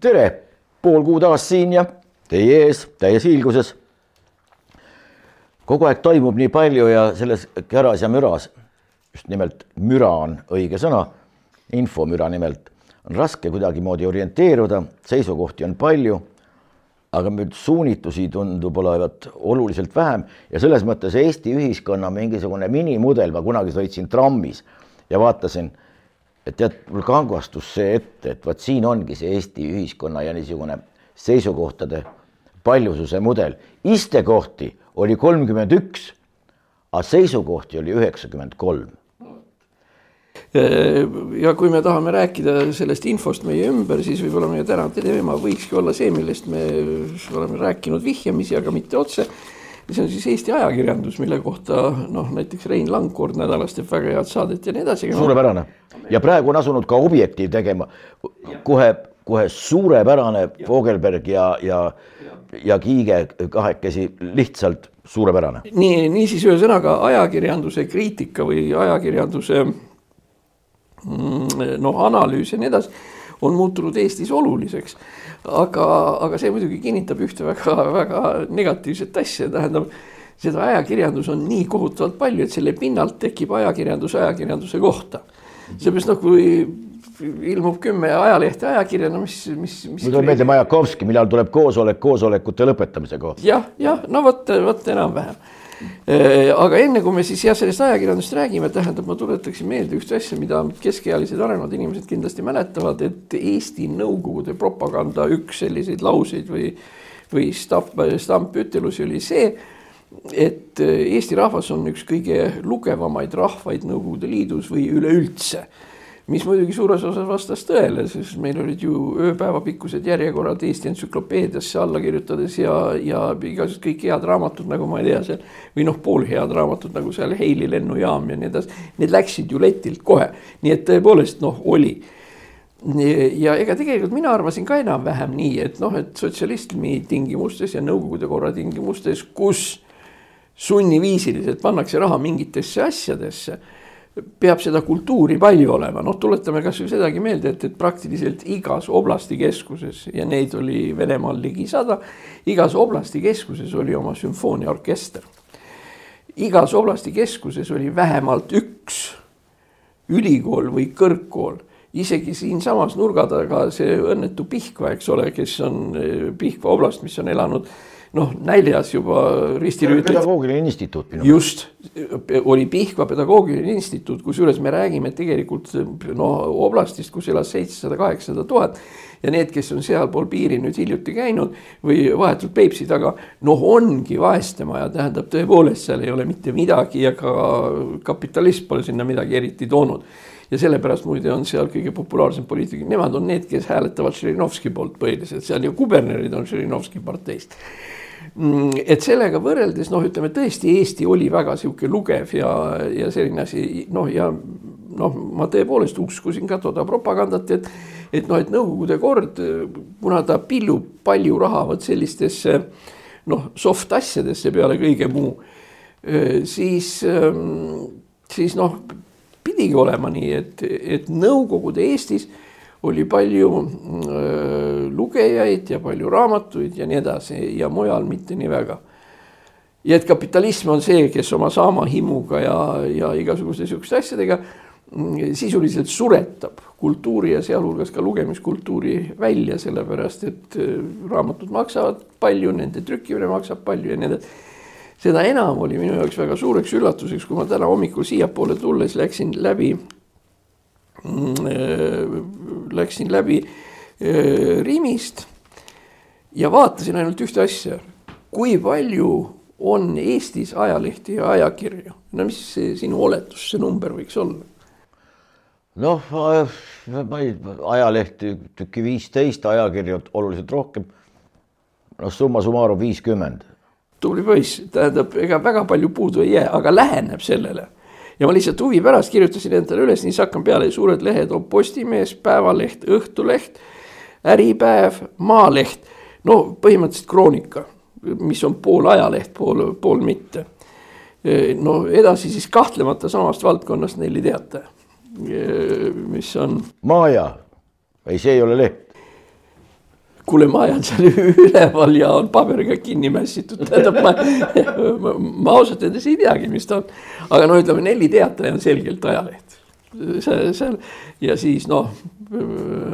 tere, pool kuud taas siin ja teie ees täies hiilguses. kogu aeg toimub nii palju ja selles käras ja müras, just nimelt müra on õige sõna, infomüra nimelt, on raske kuidagimoodi orienteeruda, seisukohti on palju aga nüüd suunitusi tundub olevat oluliselt vähem ja selles mõttes Eesti ühiskonna mingisugune minimudel, ma kunagi sõitsin trammis ja vaatasin, et tead, mul kangastus see ette, et vot siin ongi see Eesti ühiskonna ja niisugune seisukohtade paljususe mudel. istekohti oli kolmkümmend üks, aga seisukohti oli üheksakümmend kolm ja kui me tahame rääkida sellest infost meie ümber, siis võib-olla meie tänane teema võikski olla see, millest me oleme rääkinud vihjamisi, aga mitte otse. see on siis Eesti ajakirjandus, mille kohta noh, näiteks Rein Lang kord nädalas teeb väga head saadet ja nii edasi. suurepärane ja praegu on asunud ka Objektiiv tegema kohe, kohe suurepärane Vogelberg ja, ja, ja Kiige kahekesi lihtsalt suurepärane. nii, niisiis ühesõnaga ajakirjanduse kriitika või ajakirjanduse noh, analüüs ja nii edasi, on muutunud Eestis oluliseks. aga, aga see muidugi kinnitab ühte väga-väga negatiivset asja, tähendab seda ajakirjandus on nii kohutavalt palju, et selle pinnalt tekib ajakirjandus ajakirjanduse kohta. seepärast noh, kui ilmub kümme ajalehte ajakirjana, mis, mis, mis. mul tuleb meelde Majakovski, millal tuleb koosolek koosolekute lõpetamise kohta. jah, jah, no vot, vot enam-vähem Äh, aga enne kui me siis jah, sellest ajakirjandusest räägime, tähendab, ma tuletaksin meelde ühte asja, mida keskealised arenenud inimesed kindlasti mäletavad, et Eesti Nõukogude propaganda üks selliseid lauseid või, või stamp, stampütelusi oli see, et Eesti rahvas on üks kõige lugevamaid rahvaid Nõukogude Liidus või üleüldse mis muidugi suures osas vastas tõele, sest meil olid ju ööpäevapikkused järjekorrad Eesti entsüklopeediasse alla kirjutades ja, ja igasugused kõik head raamatud, nagu ma ei tea seal või noh, poolhead raamatud nagu seal Heili lennujaam ja nii edasi, need läksid ju letilt kohe, nii et tõepoolest noh, oli. Ja ega tegelikult mina arvasin ka enam-vähem nii, et noh, et sotsialismi tingimustes ja nõukogude korra tingimustes, kus sunniviisiliselt pannakse raha mingitesse asjadesse peab seda kultuuri palju olema, noh, tuletame kasvõi sedagi meelde, et, et praktiliselt igas oblasti keskuses ja neid oli Venemaal ligi sada. igas oblasti keskuses oli oma sümfooniaorkester. igas oblasti keskuses oli vähemalt üks ülikool või kõrgkool isegi siinsamas nurga taga see õnnetu Pihkva, eks ole, kes on eh, Pihkva oblast, mis on elanud noh, näljas juba ristirüütlid. pedagoogiline instituut. just, oli Pihkva pedagoogiline instituut, kusjuures me räägime tegelikult noh, oblastist, kus elas seitsesada, kaheksasada tuhat. ja need, kes on sealpool piiri nüüd hiljuti käinud või vahetult Peipsi taga, noh, ongi vaestemaja, tähendab tõepoolest, seal ei ole mitte midagi ja ka kapitalism pole sinna midagi eriti toonud ja sellepärast muide on seal kõige populaarsem poliitik, nemad on need, kes hääletavad Žirinovski poolt põhiliselt, seal ju kubernerid on Žirinovski parteist et sellega võrreldes noh, ütleme tõesti Eesti oli väga sihuke lugev ja, ja selline asi noh, ja noh, ma tõepoolest uskusin ka toda propagandat, et et noh, et Nõukogude kord, kuna ta pillub palju raha vot sellistesse noh, soft asjadesse peale kõige muu, siis, siis noh, pidigi olema nii, et, et Nõukogude Eestis oli palju äh, lugejaid ja palju raamatuid ja nii edasi ja mujal mitte nii väga. ja et kapitalism on see, kes oma saamahimuga ja, ja igasuguste sihukeste asjadega mm, sisuliselt suretab kultuuri ja sealhulgas ka lugemiskultuuri välja, sellepärast et äh, raamatud maksavad palju, nende trükkimine maksab palju ja nii edasi seda enam oli minu jaoks väga suureks üllatuseks, kui ma täna hommikul siiapoole tulles läksin läbi läksin läbi äh, Rimist ja vaatasin ainult ühte asja, kui palju on Eestis ajalehti ja ajakirju, no mis see sinu oletus, see number võiks olla? noh, ma ei, ajalehti tükki viisteist, ajakirju oluliselt rohkem. noh, summa summarum viiskümmend. tubli poiss, tähendab, ega väga palju puudu ei jää, aga läheneb sellele ja ma lihtsalt huvi pärast kirjutasin endale üles, siis hakkan peale, suured lehed on Postimees, Päevaleht, Õhtuleht, Äripäev, Maaleht. no põhimõtteliselt Kroonika, mis on pool ajaleht, pool, pool mitte. no edasi siis kahtlemata samast valdkonnast Nelli Teataja, mis on. Maaja, ei, see ei ole leht kuule, ma jään seal üleval ja on paberiga kinni mässitud, tähendab ma, ma, ma ausalt öeldes ei teagi, mis ta on. aga no ütleme, Nelli Teataja on selgelt ajaleht. see seal ja siis noh,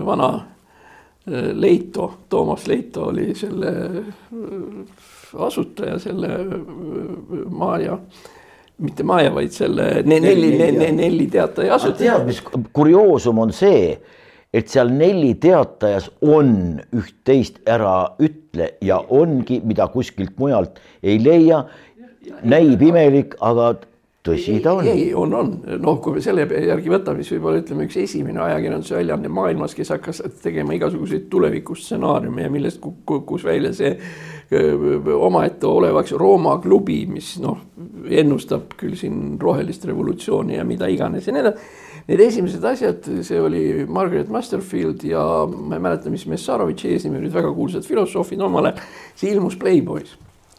vana äh, Leito, Toomas Leito oli selle äh, asutaja, selle äh, Maarja mitte Maja, vaid selle Nelli, Nelli, Nelli Teataja asutaja. tead, mis kurioosum on see et seal Nelli teatajas on üht-teist ära ütle ja ongi, mida kuskilt mujalt ei leia. näib imelik, aga tõsi ta on. ei, on, on, noh, kui me selle järgi võtame, siis võib-olla ütleme, üks esimene ajakirjanduse väljaanne maailmas, kes hakkas tegema igasuguseid tulevikustsenaariume ja millest kukkus välja see omaette olevaks Rooma klubi, mis noh, ennustab küll siin rohelist revolutsiooni ja mida iganes ja nii edasi Need esimesed asjad, see oli Margaret Masterfield ja ma ei mäleta, mis Messarovitši eesnimi olid väga kuulsad filosoofid omal ajal. see ilmus Playboy's,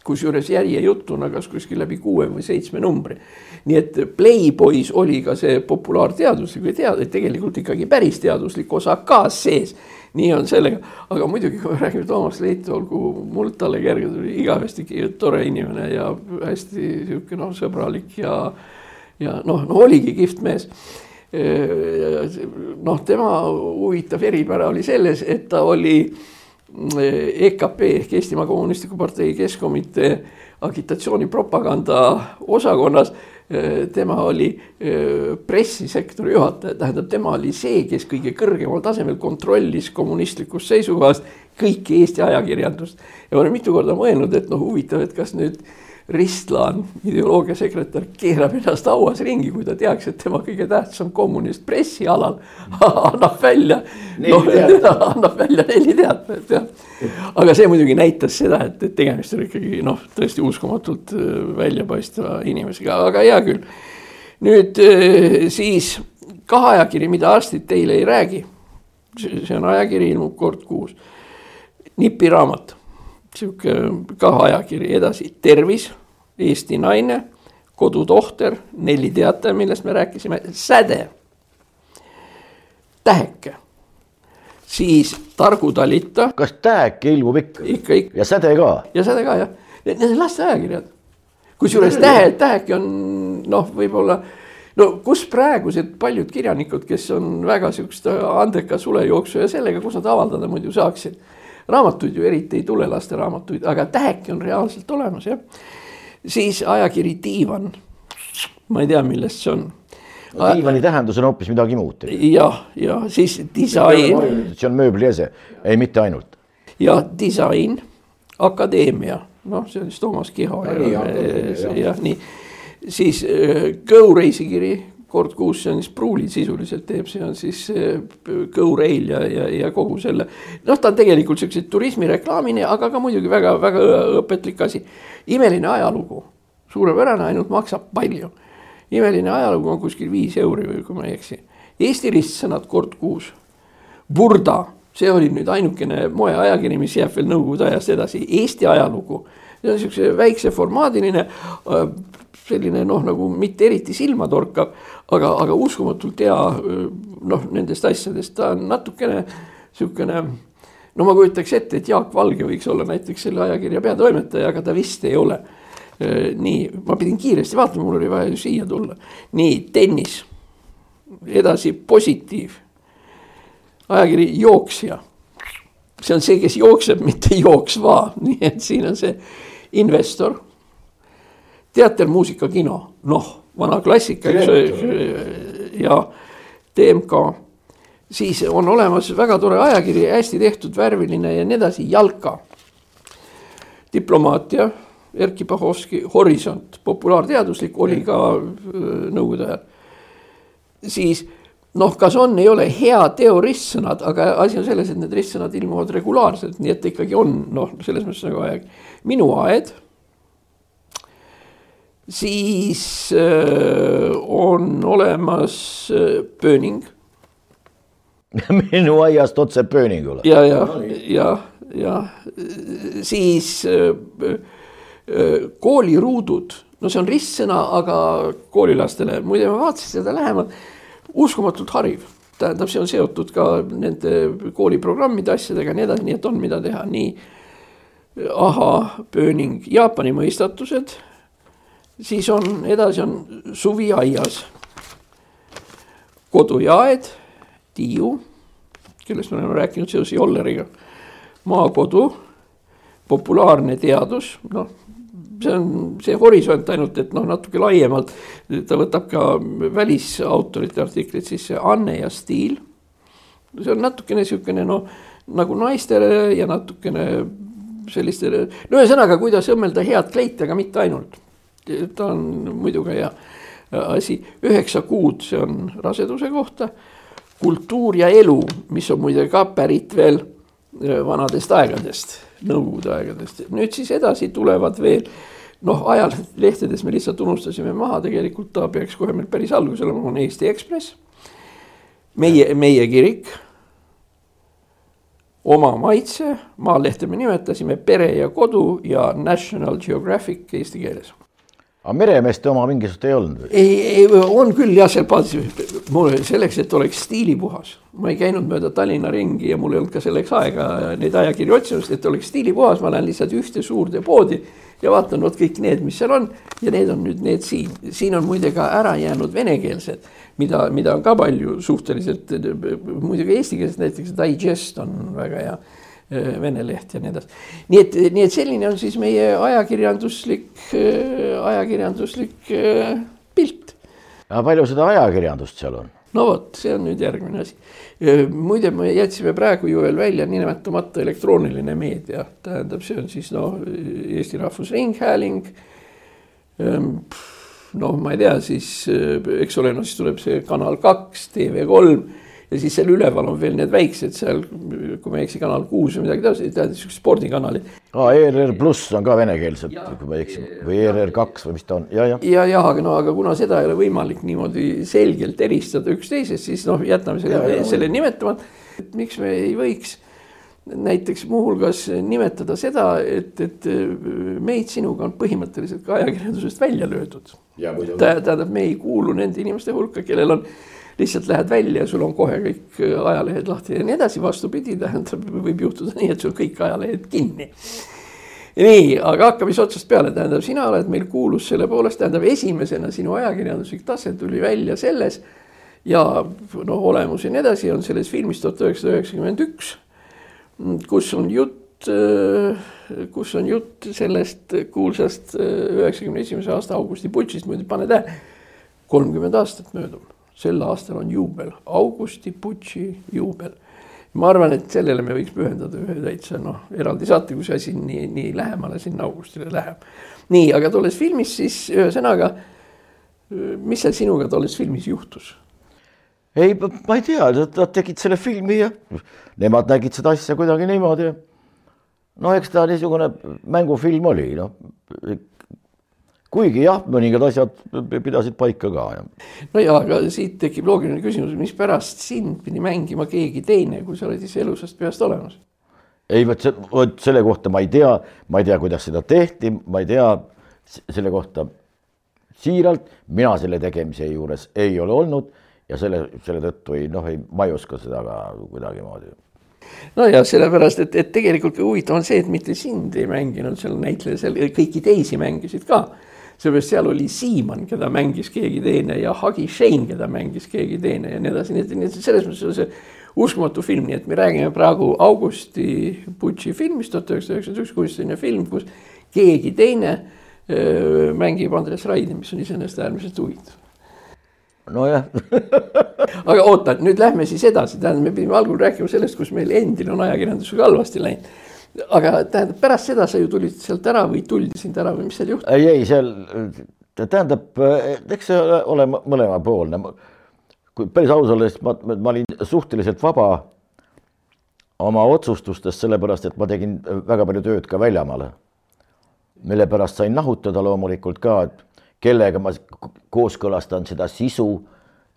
kusjuures järjejutuna kas kuskil läbi kuue või seitsme numbri. nii et Playboy's oli ka see populaarteaduslik või tead-, tegelikult ikkagi päris teaduslik osa ka sees nii on sellega, aga muidugi, kui me räägime Toomas Leito, olgu muld talle kerge, igavesti tore inimene ja hästi sihuke noh, sõbralik ja ja noh, no oligi kihvt mees noh, tema huvitav eripära oli selles, et ta oli EKP ehk Eestimaa Kommunistliku Partei Keskkomitee agitatsioonipropaganda osakonnas. tema oli pressisektori juhataja, tähendab, tema oli see, kes kõige kõrgemal tasemel kontrollis kommunistlikust seisukohast kõiki Eesti ajakirjandust. ja ma olen mitu korda mõelnud, et noh, huvitav, et kas nüüd Ristlaan, ideoloogiasekretär, keerab ennast hauas ringi, kui ta teaks, et tema kõige tähtsam kommunist pressialal annab välja, noh, annab välja neli teatajat, jah. aga see muidugi näitas seda, et, et tegemist on ikkagi noh, tõesti uskumatult äh, väljapaistva inimesega, aga hea küll. nüüd äh, siis kahajakiri, mida arstid teile ei räägi. see on ajakiri, ilmub kord kuus. nipiraamat sihuke ka ajakiri edasi, Tervis, Eesti Naine, Kodutohter, Nelli Teataja, millest me rääkisime, Säde, Täheke, siis Targu Talita. kas Täheke ilmub ikka? ikka, ikka. ja Säde ka? ja Säde ka jah, need on lasteajakirjad. kusjuures Tähe, Täheke on noh, võib-olla no kus praegused paljud kirjanikud, kes on väga sihukest andeka sulejooksu ja sellega, kus nad avaldada muidu saaksid raamatuid ju eriti ei tule, lasteraamatuid, aga täheki on reaalselt olemas jah. siis ajakiri Diivan. ma ei tea, millest see on no,. diivani tähendus on hoopis midagi muud. jah, ja siis disain. see on mööbliese, ei mitte ainult. ja disain, akadeemia, noh, see on siis Toomas Kiho ja, ja, ja, ja nii. siis äh, Go reisikiri kord kuus, see on siis Pruuli sisuliselt teeb, see on siis Go-Rail ja, ja, ja kogu selle. noh, ta on tegelikult siukse turismireklaamine, aga ka muidugi väga-väga õpetlik asi. imeline ajalugu, suurepärane, ainult maksab palju. imeline ajalugu on kuskil viis euri või kui ma ei eksi. Eesti ristsõnad kord kuus. Burda, see oli nüüd ainukene moeajakiri, mis jääb veel nõukogude ajast edasi, Eesti ajalugu see on siukse väikse formaadiline selline noh, nagu mitte eriti silmatorkav, aga, aga uskumatult hea noh, nendest asjadest, ta on natukene sihukene. no ma kujutaks ette, et Jaak Valge võiks olla näiteks selle ajakirja peatoimetaja, aga ta vist ei ole. nii, ma pidin kiiresti vaatama, mul oli vaja ju siia tulla. nii, tennis, edasi positiiv, ajakiri Jooksja see on see, kes jookseb, mitte jooksva, nii et siin on see investor teater, muusika, kino, noh, vana klassika, eks ja TMK. siis on olemas väga tore ajakiri, hästi tehtud, värviline ja nii edasi, Jalka. diplomaatia, Erkki Pahovski, Horisont, populaarteaduslik oli ka äh, nõukogude ajal. siis noh, kas on, ei ole hea teo ristsõnad, aga asi on selles, et need ristsõnad ilmuvad regulaarselt, nii et ikkagi on noh, selles mõttes nagu aeg. minu aed siis äh, on olemas äh, pööning. minu aiast otse pööningule. ja, ja, ja, ja siis äh, kooliruudud. No see on ristsõna, aga koolilastele, muide ma vaatasin seda lähemalt, uskumatult hariv. Tähendab, see on seotud ka nende kooliprogrammide asjadega ja nii edasi, nii et on, mida teha, nii aha-pööning, Jaapani mõistatused, siis on, edasi on suvi aias, kodujaed, Tiiu, kellest me oleme rääkinud seoses Jolleriga, maakodu, populaarne teadus, noh, see on see horisont ainult, et noh, natuke laiemalt, ta võtab ka välisautorite artikleid sisse, Anne ja stiil. see on natukene niisugune noh, nagu naistele ja natukene sellistele, no ühesõnaga, kuidas õmmelda head kleiti, aga mitte ainult. Ta on muidu ka hea asi, üheksa kuud, see on raseduse kohta. kultuur ja elu, mis on muide ka pärit veel äh, vanadest aegadest, nõukogude aegadest, nüüd siis edasi tulevad veel noh, ajalehtedes me lihtsalt unustasime maha, tegelikult ta peaks kohe meil päris algusel olema, on Eesti Ekspress. meie, meie kirik oma maitse, Maalehte me nimetasime Pere ja Kodu ja National Geographic eesti keeles. Aga meremeeste oma mingisugust ei olnud või? ei, ei on küll jah, seal paadis, mul selleks, et oleks stiilipuhas, ma ei käinud mööda Tallinna ringi ja mul ei olnud ka selleks aega neid ajakirju otsimas, et oleks stiilipuhas, ma lähen lihtsalt ühte suurde poodi ja vaatan vot kõik need, mis seal on. Ja need on nüüd need siin, siin on muide ka ära jäänud venekeelsed mida, mida on ka palju suhteliselt, muidugi eestikeelset näiteks Digest on väga hea vene leht ja nii edasi. nii et, nii et selline on siis meie ajakirjanduslik, äh, ajakirjanduslik äh, pilt. aga palju seda ajakirjandust seal on? no vot, see on nüüd järgmine asi. muide, me jätsime praegu ju veel välja nimetamata elektrooniline meedia, tähendab, see on siis noh, Eesti Rahvusringhääling noh, ma ei tea, siis eks ole, no siis tuleb see Kanal kaks, TV3 ja siis seal üleval on veel need väiksed seal, kui ma ei eksi, Kanal kuus või midagi taolist, tähendab siuksed spordikanalid. aa, ERR pluss on ka venekeelsed, kui ma ei eksi, või ERR kaks või mis ta on ja, ja. ja jah, aga no aga kuna seda ei ole võimalik niimoodi selgelt eristada üksteisest, siis noh, jätame selle, selle nimetamata. et miks me ei võiks näiteks muuhulgas nimetada seda, et, et meid sinuga on põhimõtteliselt ka ajakirjandusest välja löödud. tähendab, me ei kuulu nende inimeste hulka, kellel on, lihtsalt lähed välja ja sul on kohe kõik ajalehed lahti ja nii edasi, vastupidi, tähendab, võib juhtuda nii, et sul kõik ajalehed kinni. Nii, aga hakkame siis otsast peale, tähendab, sina oled meil kuulus selle poolest, tähendab esimesena sinu ajakirjanduslik tase tuli välja selles ja noh, olemus ja nii edasi on selles filmis tuhat üheksasada üheksakümmend üks kus on jutt, äh, kus on jutt sellest kuulsast äh, üheksakümne esimese aasta augusti putšist, muidu pane tähele, kolmkümmend aastat möödub, sel aastal on juubel, augusti putši juubel. ma arvan, et sellele me võiks pühendada ühe täitsa noh, eraldi saate, kui see asi nii, nii lähemale sinna augustile läheb. nii, aga tolles filmis siis ühesõnaga, mis seal sinuga tolles filmis juhtus? ei, ma ei tea, nad tegid selle filmi ja nemad nägid seda asja kuidagi niimoodi. no eks ta niisugune mängufilm oli, noh. Kuigi jah, mõningad asjad pidasid paika ka. no ja, aga siit tekib loogiline küsimus, mispärast sind pidi mängima keegi teine, kui sa oled ise elusast peast olemas? ei, vot see, vot selle kohta ma ei tea, ma ei tea, kuidas seda tehti, ma ei tea selle kohta siiralt, mina selle tegemise juures ei ole olnud ja selle, selle tõttu ei noh, ei, ma ei oska seda ka kuidagimoodi. no ja sellepärast, et, et tegelikult huvitav on see, et mitte sind ei mänginud seal näitleja, seal kõiki teisi mängisid ka. Seepärast seal oli Siimann, keda mängis keegi teine ja Hagi Shane, keda mängis keegi teine ja nii edasi, nii et, nii et selles mõttes on see uskumatu film, nii et me räägime praegu Augusti Butši filmist tuhat üheksasada üheksakümmend üks, kunstiline film, kus keegi teine öö, mängib Andres Raidi, mis on iseenesest äärmiselt huvitav. Nojah. Aga oota, nüüd lähme siis edasi, tähendab, me pidime algul rääkima sellest, kus meil endil on ajakirjandusega halvasti läinud. Aga tähendab, pärast seda sa ju tulid sealt ära või tuldi sind ära või mis seal juhtus? ei, ei seal tähendab, eks see ole mõlemapoolne. kui päris aus olla, siis ma, ma olin suhteliselt vaba oma otsustustes, sellepärast et ma tegin väga palju tööd ka väljamaale. mille pärast sain nahutada loomulikult ka, et kellega ma kooskõlastan seda sisu.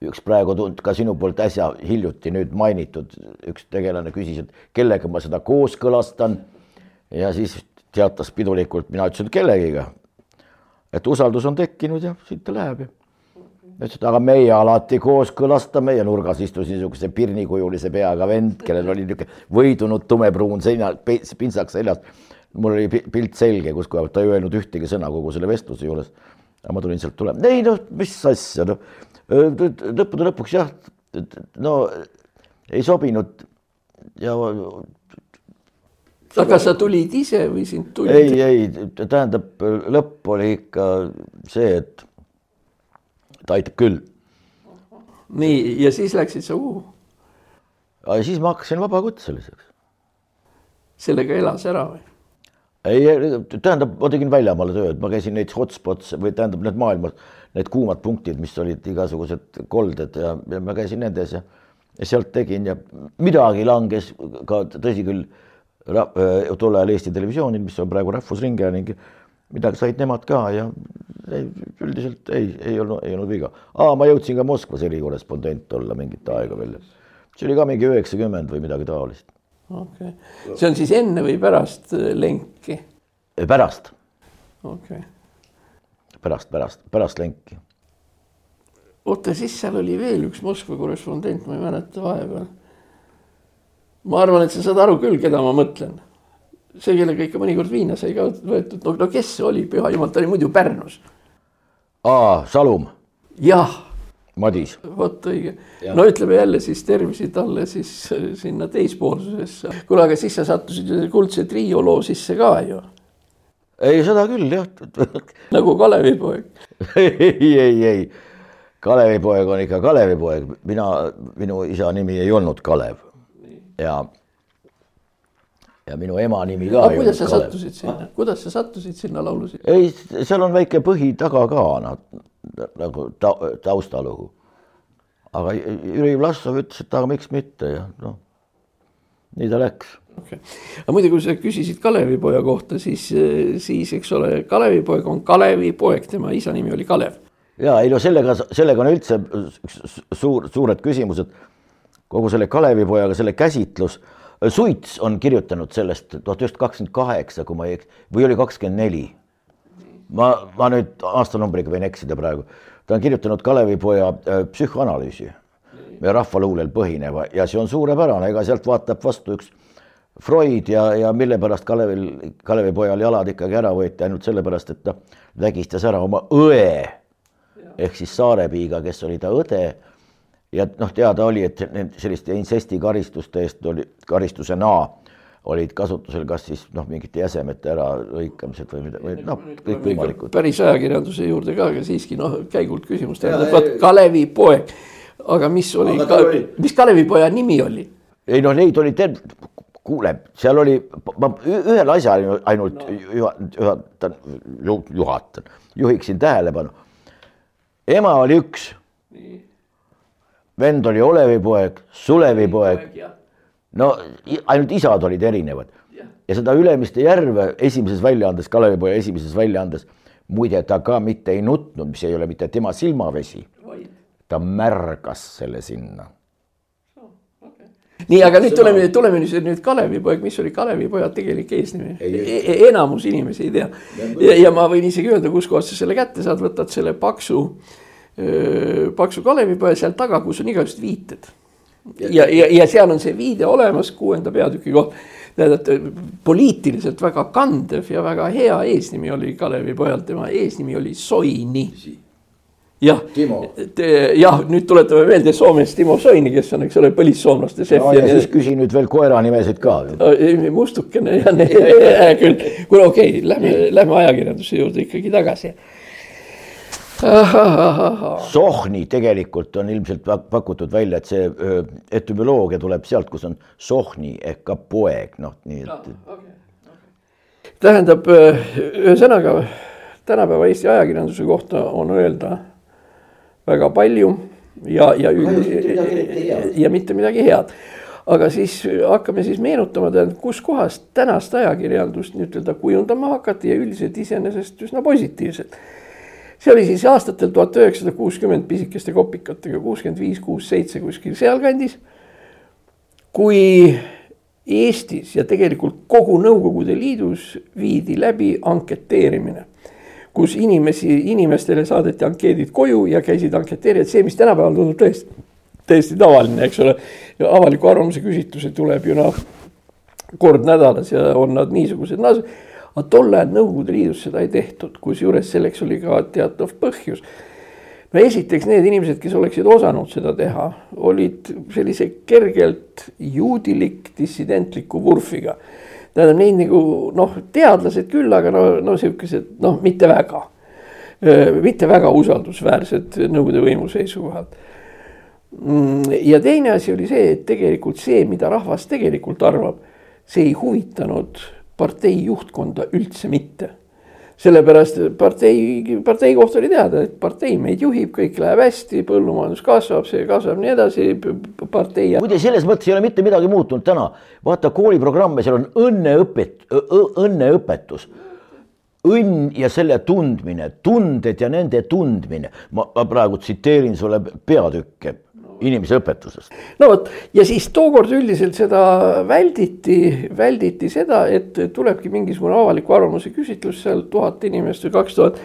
Üks praegu tund ka sinu poolt äsja hiljuti nüüd mainitud üks tegelane küsis, et kellega ma seda kooskõlastan. ja siis teatas pidulikult, mina ütlesin, kellegiga. et usaldus on tekkinud ja siit ta läheb ja ütles, et aga meie alati kooskõlastame ja nurgas istus niisuguse pirnikujulise peaga vend, kellel oli niisugune võidunud tumepruun seina, pintsak seljas. mul oli pilt selge, kus pealt ta ei öelnud ühtegi sõna kogu selle vestluse juures. aga ma tulin sealt tulema, ei noh, mis asja, noh lõppude lõpuks jah, no ei sobinud ja. aga sa tulid ise või sind tuli? ei, ei, tähendab, lõpp oli ikka see, et ta aitab küll. nii, ja siis läksid sa uh. ja siis ma hakkasin vabakutseliseks. sellega elas ära või? Ei, tähendab, ma tegin väljamaale tööd, ma käisin neid hotspots või tähendab need maailmas, need kuumad punktid, mis olid igasugused kolded ja, ja ma käisin nendes ja, ja sealt tegin ja midagi langes ka, tõsi küll, tol ajal Eesti Televisioonil, mis on praegu Rahvusringhääling, midagi said nemad ka ja ei, üldiselt ei, ei olnud, ei olnud viga. aa, ma jõudsin ka Moskvas erikorrespondent olla mingit aega veel. see oli ka mingi üheksakümmend või midagi taolist okei okay., see on siis enne või pärast äh, lenki? pärast. okei okay.. pärast, pärast, pärast lenki. oota, siis seal oli veel üks Moskva korrespondent, ma ei mäleta vahepeal. ma arvan, et sa saad aru küll, keda ma mõtlen. see, kellega ikka mõnikord viina sai ka võetud, no, no kes see oli, püha jumal, ta oli muidu Pärnus. aa, Salum. jah Madis. vot õige, no ütleme jälle siis tervisi talle siis äh, sinna teispoolsusesse. kuule, aga siis sa sattusid Kuldse Trio loo sisse ka ju. ei, seda küll jah nagu Kalevipoeg ei, ei, ei. Kalevipoeg on ikka Kalevipoeg, mina, minu isa nimi ei olnud Kalev ja ja minu ema nimi ka. kuidas sa Kalev. sattusid sinna, kuidas sa sattusid sinna laulusi? ei, seal on väike põhi taga ka, noh nagu ta, taustalugu. aga Jüri Vlassov ütles, et aga miks mitte ja noh, nii ta läks okay.. aga muidu, kui sa küsisid Kalevipoja kohta, siis, siis eks ole, Kalevipoeg on Kalevipoeg, tema isa nimi oli Kalev. ja ei no sellega, sellega on üldse suur, suured küsimused. kogu selle Kalevipojaga, selle käsitlus. Suits on kirjutanud sellest tuhat üheksasada kakskümmend kaheksa, kui ma ei eksi, või oli kakskümmend neli ma, ma nüüd aastanumbriga võin eksida praegu, ta on kirjutanud Kalevipoja äh, psühhoanalüüsi. Ja rahvaluulel põhineva. Ja see on suurepärane, ega sealt vaatab vastu üks Freud ja, ja mille pärast Kalevil, Kalevipojal jalad ikkagi ära võeti, ainult sellepärast, et ta vägistas ära oma õe. Ehk siis Saarepiiga, kes oli ta õde. ja noh, teada oli, et selliste insesti karistuste eest oli karistusena olid kasutusel kas siis noh, mingite jäsemete äralõikamised või mida või noh, kõikvõimalikud. päris ajakirjanduse juurde ka, aga siiski noh, käigult küsimus tähendab, vot Kalevipoeg. aga mis oli, ka, oli... mis Kalevipoja nimi oli? ei noh, neid oli terve, kuule, seal oli, ma ühele asjale ainult no. juhatan, juhatan, juhiksin tähelepanu. ema oli üks. vend oli Olevipoeg, Sulevipoeg no ainult isad olid erinevad. Ja seda Ülemiste järve esimeses väljaandes, Kalevipoja esimeses väljaandes, muide ta ka mitte ei nutnud, mis ei ole mitte tema silmavesi, ta märgas selle sinna. Nii, aga nüüd tuleme, tuleme nüüd, nüüd Kalevipoeg, mis oli Kalevipoja tegelik eesnimi? E? E enamus inimesi ei tea. ja, ja ma võin isegi öelda, kuskohast sa selle kätte saad, võtad selle paksu, paksu Kalevipoja seal taga, kus on igasugused viited ja, ja, ja seal on see viide olemas kuuenda peatüki kohta. tähendab poliitiliselt väga kandev ja väga hea eesnimi oli Kalevipojal, tema eesnimi oli Soini. jah, jah, nüüd tuletame meelde Soomes Timo Soini, kes on, eks ole, põlissoomlaste šef no,. ja siis küsi nüüd veel koera nimesid ka. mustukene ja hea küll, kuule okei okay,, lähme, lähme ajakirjanduse juurde ikkagi tagasi Sohni tegelikult on ilmselt pakutud välja, et see etümoloogia tuleb sealt, kus on Sohni ehk ka poeg, noh, nii et no,. Okay, okay. tähendab, ühesõnaga tänapäeva Eesti ajakirjanduse kohta on öelda väga palju ja, ja, ja mitte midagi head aga siis hakkame siis meenutama, tähendab, kuskohast tänast ajakirjandust nii-ütelda kujundama hakati ja üldiselt iseenesest üsna positiivselt see oli siis aastatel tuhat üheksasada kuuskümmend pisikeste kopikatega, kuuskümmend viis, kuus, seitse kuskil sealkandis. kui Eestis ja tegelikult kogu Nõukogude Liidus viidi läbi anketeerimine, kus inimesi, inimestele saadeti ankeedid koju ja käisid anketeerijad, see, mis tänapäeval tundub täiesti, täiesti tavaline, eks ole. avaliku arvamuse küsitluse tuleb ju noh, kord nädalas ja on nad niisugused, aga tol ajal Nõukogude Liidus seda ei tehtud, kusjuures selleks oli ka teatav põhjus no esiteks need inimesed, kes oleksid osanud seda teha, olid sellise kergelt juudilik dissidentliku vurfiga. tähendab neid nagu noh, teadlased küll, aga no, no sihukesed noh, mitte väga, mitte väga usaldusväärsed Nõukogude võimu seisukohalt. Mm, ja teine asi oli see, et tegelikult see, mida rahvas tegelikult arvab, see ei huvitanud partei juhtkonda üldse mitte sellepärast partei, partei kohta oli teada, et partei meid juhib, kõik läheb hästi, põllumajandus kasvab, see kasvab nii edasi, partei. muide, selles mõttes ei ole mitte midagi muutunud täna. vaata kooliprogramme, seal on õnneõpet-, õnneõpetus. õnn ja selle tundmine, tunded ja nende tundmine. ma, praegu tsiteerin sulle peatükke inimese õpetusest. no vot ja siis tookord üldiselt seda välditi, välditi seda, et tulebki mingisugune avaliku arvamuse küsitlus seal tuhat inimest või kaks tuhat.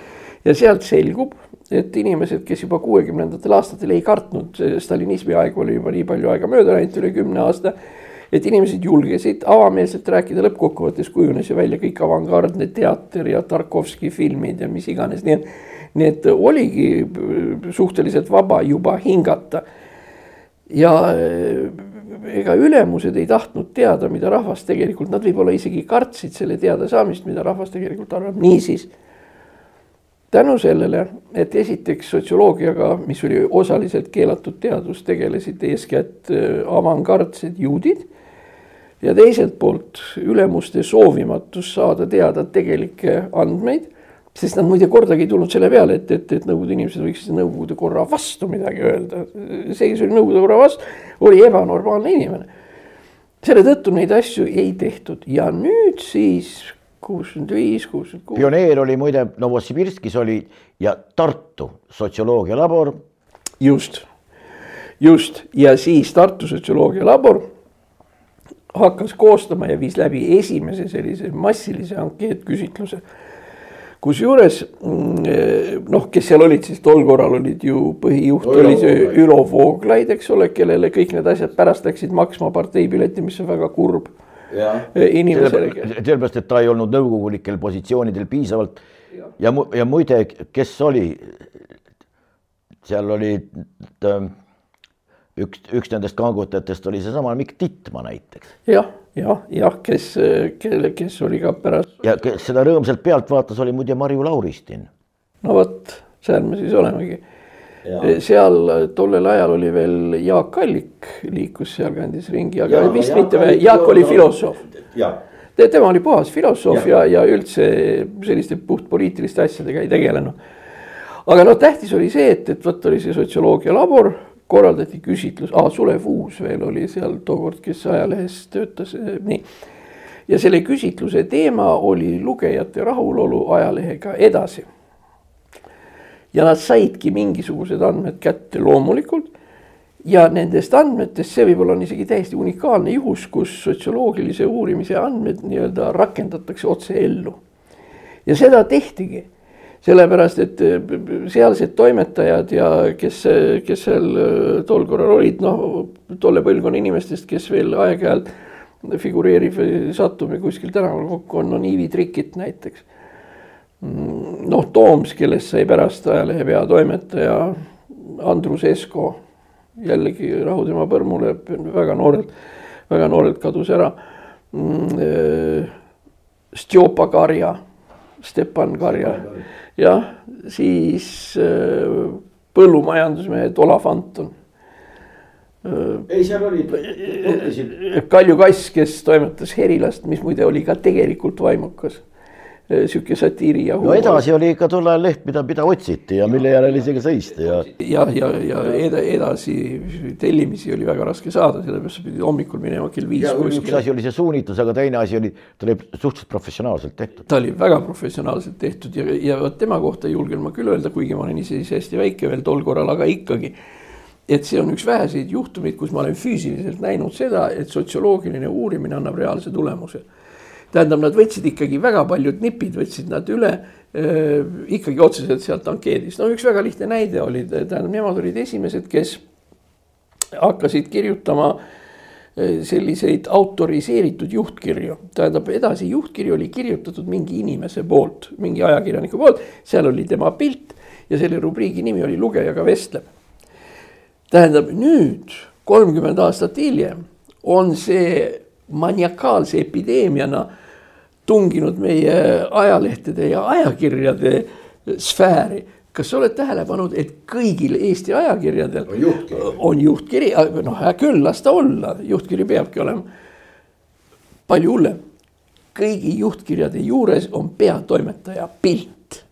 ja sealt selgub, et inimesed, kes juba kuuekümnendatel aastatel ei kartnud, stalinismi aeg oli juba nii palju aega mööda läinud, üle kümne aasta et inimesed julgesid avameelselt rääkida, lõppkokkuvõttes kujunes ju välja kõik avangardne teater ja Tarkovski filmid ja mis iganes, nii et. nii et oligi suhteliselt vaba juba hingata ja eh, ega ülemused ei tahtnud teada, mida rahvas tegelikult, nad võib-olla isegi kartsid selle teadasaamist, mida rahvas tegelikult arvab, niisiis. tänu sellele, et esiteks sotsioloogiaga, mis oli osaliselt keelatud teadus, tegelesid eeskätt eh, avangardsed juudid. ja teiselt poolt ülemuste soovimatus saada teada tegelikke andmeid sest nad muide kordagi ei tulnud selle peale, et, et, et Nõukogude inimesed võiksid Nõukogude korra vastu midagi öelda. see, kes oli Nõukogude korra vastu, oli ebanormaalne inimene. selle tõttu neid asju ei tehtud ja nüüd siis kuuskümmend viis, kuuskümmend kuus. pioneer oli muide Novosibirskis oli ja Tartu sotsioloogialabor. just, just ja siis Tartu sotsioloogialabor hakkas koostama ja viis läbi esimese sellise massilise ankeetküsitluse kusjuures mm, noh, kes seal olid, siis tol korral olid ju põhijuht Ülo oli see Ülo Vooglaid, eks ole, kellele kõik need asjad pärast läksid maksma parteipileti, mis on väga kurb. E, inimesele. sellepärast, et ta ei olnud nõukogulikel positsioonidel piisavalt ja, ja, ja muide, kes oli, seal oli üks, üks nendest kangutajatest oli seesama Mikk Tittma näiteks. jah, jah, jah, kes, kelle, kes oli ka pärast. ja kes seda rõõmsalt pealt vaatas, oli muide Marju Lauristin. no vot, seal me siis olemegi. seal tollel ajal oli veel Jaak Allik liikus sealkandis ringi, aga ja, vist mitte, Jaak oli filosoof. tema oli puhas filosoof ja, ja, ja üldse selliste puhtpoliitiliste asjadega ei tegelenud. aga noh, tähtis oli see, et, et vot oli see sotsioloogia labor korraldati küsitlus ah,, Sulev Uus veel oli seal tookord, kes ajalehes töötas, eh, nii. ja selle küsitluse teema oli lugejate rahulolu ajalehega edasi. ja nad saidki mingisugused andmed kätte loomulikult. ja nendest andmetest, see võib-olla on isegi täiesti unikaalne juhus, kus sotsioloogilise uurimise andmed nii-öelda rakendatakse otse ellu. ja seda tehtigi sellepärast, et äh, sealsed toimetajad ja kes, kes seal äh, tol korral olid, noh, tolle põlvkonna inimestest, kes veel aeg-ajalt figureerib või satub kuskil tänaval kokku, on, on Ivi Trikit näiteks. Mm, noh, Tooms, kellest sai pärast ajalehe peatoimetaja Andrus Esko, jällegi rahu tema põrmule, väga noorelt, väga noorelt kadus ära. Mm, äh, Stjopa Karja, Stepan Karja jah, siis äh, põllumajandusmehed Olav Anton. ei, seal olid. Kalju Kass, kes toimetas Herilast, mis muide oli ka tegelikult vaimukas Äh, sihuke satiiri ja huumor. no edasi oli ikka tol ajal leht, mida, mida otsiti ja mille järel isegi sõisti ja. ja, ja, ja edasi tellimisi oli väga raske saada, sellepärast pidid hommikul minema kell viis. üks asi oli see suunitlus, aga teine asi oli, ta oli suhteliselt professionaalselt tehtud. ta oli väga professionaalselt tehtud ja, ja vot tema kohta julgen ma küll öelda, kuigi ma olen ise siis hästi väike veel tol korral, aga ikkagi et see on üks väheseid juhtumeid, kus ma olen füüsiliselt näinud seda, et sotsioloogiline uurimine annab reaalse tulemuse tähendab, nad võtsid ikkagi väga paljud nipid, võtsid nad üle äh, ikkagi otseselt sealt ankeedist. no üks väga lihtne näide oli, tähendab, nemad olid esimesed, kes hakkasid kirjutama selliseid autoriseeritud juhtkirju, tähendab edasi juhtkiri oli kirjutatud mingi inimese poolt, mingi ajakirjaniku poolt, seal oli tema pilt ja selle rubriigi nimi oli Lugejaga vestleb. tähendab nüüd kolmkümmend aastat hiljem on see maniakaalse epideemiana tunginud meie ajalehtede ja ajakirjade sfääri. kas sa oled tähele pannud, et kõigil Eesti ajakirjadel on juhtkiri, on juhtkiri, noh hea küll, las ta olla, juhtkiri peabki olema. palju hullem, kõigi juhtkirjade juures on peatoimetaja pilt.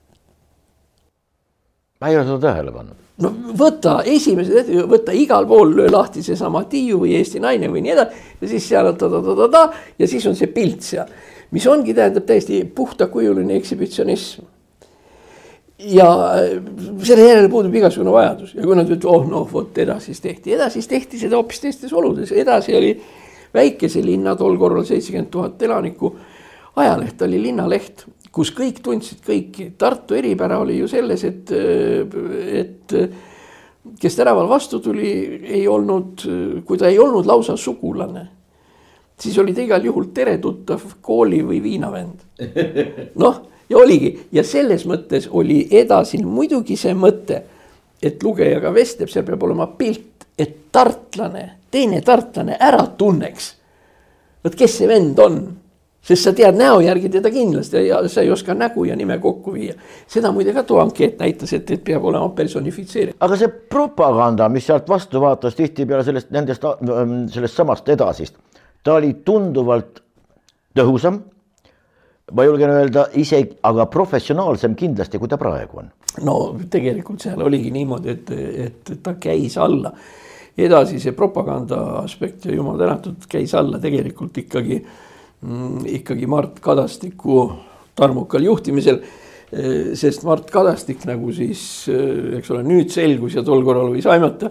ma ei ole seda tähele pannud no võta esimesed, võta igal pool, löö lahti seesama Tiiu või Eesti Naine või nii edasi ja siis seal on ta-ta-ta-ta ja siis on see pilt seal, mis ongi, tähendab täiesti puhtakujuline ekshibitsionism. ja selle järele puudub igasugune vajadus. Ja kui nad ütlevad, oh noh, vot edasi siis tehti, edasi siis tehti seda hoopis teistes oludes, edasi oli väikese linna tol korral seitsekümmend tuhat elanikku. Ajaleht oli linnaleht kus kõik tundsid kõiki. Tartu eripära oli ju selles, et, et kes tänaval vastu tuli, ei olnud, kui ta ei olnud lausa sugulane, siis oli ta igal juhul teretuttav kooli või viinavend. noh, ja oligi ja selles mõttes oli edasi muidugi see mõte, et lugejaga vestleb, seal peab olema pilt, et tartlane, teine tartlane ära tunneks. vot kes see vend on sest sa tead näo järgi teda kindlasti ja sa ei oska nägu ja nime kokku viia. seda muide ka too ankeet näitas, et, et peab olema personifitseeritud. aga see propaganda, mis sealt vastu vaatas tihtipeale sellest, nendest, ähm, sellest samast edasist, ta oli tunduvalt tõhusam. ma julgen öelda isegi, aga professionaalsem kindlasti, kui ta praegu on. no tegelikult seal oligi niimoodi, et, et ta käis alla edasi see propaganda aspekt ja jumal tänatud, käis alla tegelikult ikkagi ikkagi Mart Kadastiku tarmukal juhtimisel. Eh, sest Mart Kadastik nagu siis, eh, eks ole, nüüd selgus ja tol korral võis aimata,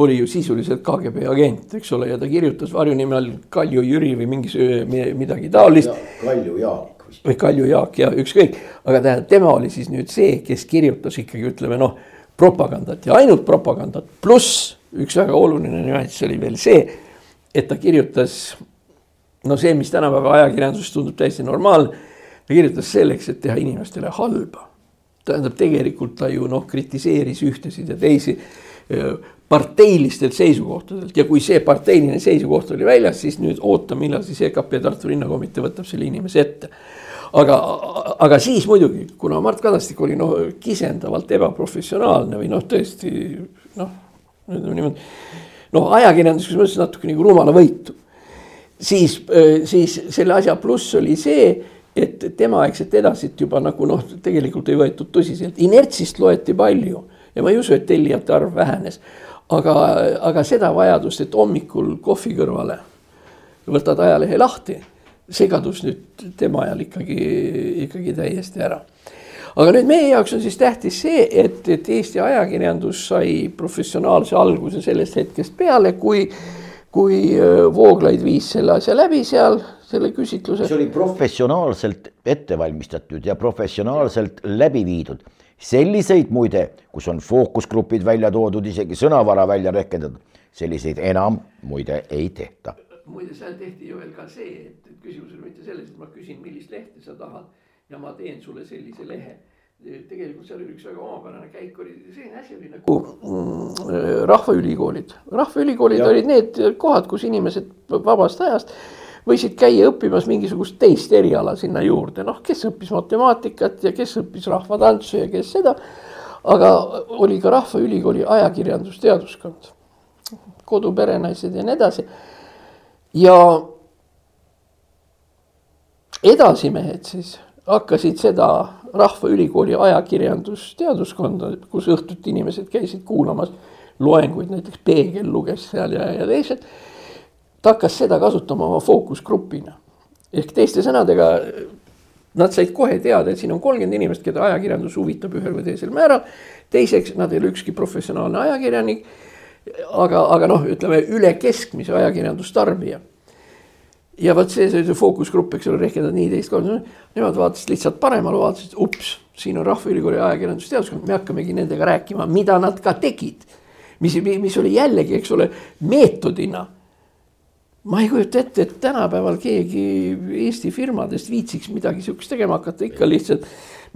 oli ju sisuliselt KGB agent, eks ole, ja ta kirjutas varjunime all Kalju Jüri või mingi midagi taolist. Kalju Jaak vist. või Kalju Jaak ja ükskõik, aga tähendab, tema oli siis nüüd see, kes kirjutas ikkagi ütleme noh, propagandat ja ainult propagandat, pluss üks väga oluline nüanss oli veel see, et ta kirjutas no see, mis tänapäeva ajakirjanduses tundub täiesti normaalne, ta kirjutas selleks, et teha inimestele halba. tähendab, tegelikult ta ju noh, kritiseeris ühtesid ja teisi parteilistelt seisukohtadelt ja kui see parteiline seisukoht oli väljas, siis nüüd oota, millal siis EKP Tartu linnakomitee võtab selle inimese ette. aga, aga siis muidugi, kuna Mart Kadastik oli noh, kisendavalt ebaprofessionaalne või noh, tõesti noh, ütleme niimoodi. noh, ajakirjanduslikus mõttes natuke nagu rumalavõitu siis, äh, siis selle asja pluss oli see, et temaaegset edasit juba nagu noh, tegelikult ei võetud tõsiselt, inertsist loeti palju ja ma ei usu, et tellijate arv vähenes. aga, aga seda vajadust, et hommikul kohvi kõrvale võtad ajalehe lahti, see kadus nüüd tema ajal ikkagi, ikkagi täiesti ära aga nüüd meie jaoks on siis tähtis see, et, et Eesti ajakirjandus sai professionaalse alguse sellest hetkest peale, kui kui Vooglaid viis selle asja läbi seal, selle küsitluse. see oli professionaalselt ette valmistatud ja professionaalselt läbi viidud. selliseid muide, kus on fookusgrupid välja toodud, isegi sõnavara välja rehkendatud, selliseid enam muide ei tehta. muide, seal tehti ju veel ka see, et küsimus oli mitte selles, et ma küsin, millist lehte sa tahad ja ma teen sulle sellise lehe tegelikult seal oli üks väga omapärane käik, oli selline asi oli nagu mm, rahvaülikoolid. rahvaülikoolid olid need kohad, kus inimesed vabast ajast võisid käia õppimas mingisugust teist eriala sinna juurde, noh, kes õppis matemaatikat ja kes õppis rahvatantsu ja kes seda. aga oli ka Rahvaülikooli ajakirjandusteaduskond, koduperenaised ja nii edasi. ja edasimehed siis hakkasid seda Rahvaülikooli ajakirjandusteaduskonda, kus õhtuti inimesed käisid kuulamas loenguid, näiteks Peegel luges seal ja, ja teised. ta hakkas seda kasutama oma fookusgrupina. ehk teiste sõnadega, nad said kohe teada, et siin on kolmkümmend inimest, keda ajakirjandus huvitab ühel või teisel määral. teiseks, nad ei ole ükski professionaalne ajakirjanik. aga, aga noh, ütleme üle keskmise ajakirjandustarbija ja vot see, see fookusgrupp, eks ole, rehkendad nii teist korda, nemad vaatasid lihtsalt paremale, vaatasid, ups, siin on Rahvaülikooli ajakirjandusteaduskond, me hakkamegi nendega rääkima, mida nad ka tegid. mis, mis oli jällegi, eks ole, meetodina. ma ei kujuta ette, et tänapäeval keegi Eesti firmadest viitsiks midagi sihukest tegema hakata, ikka lihtsalt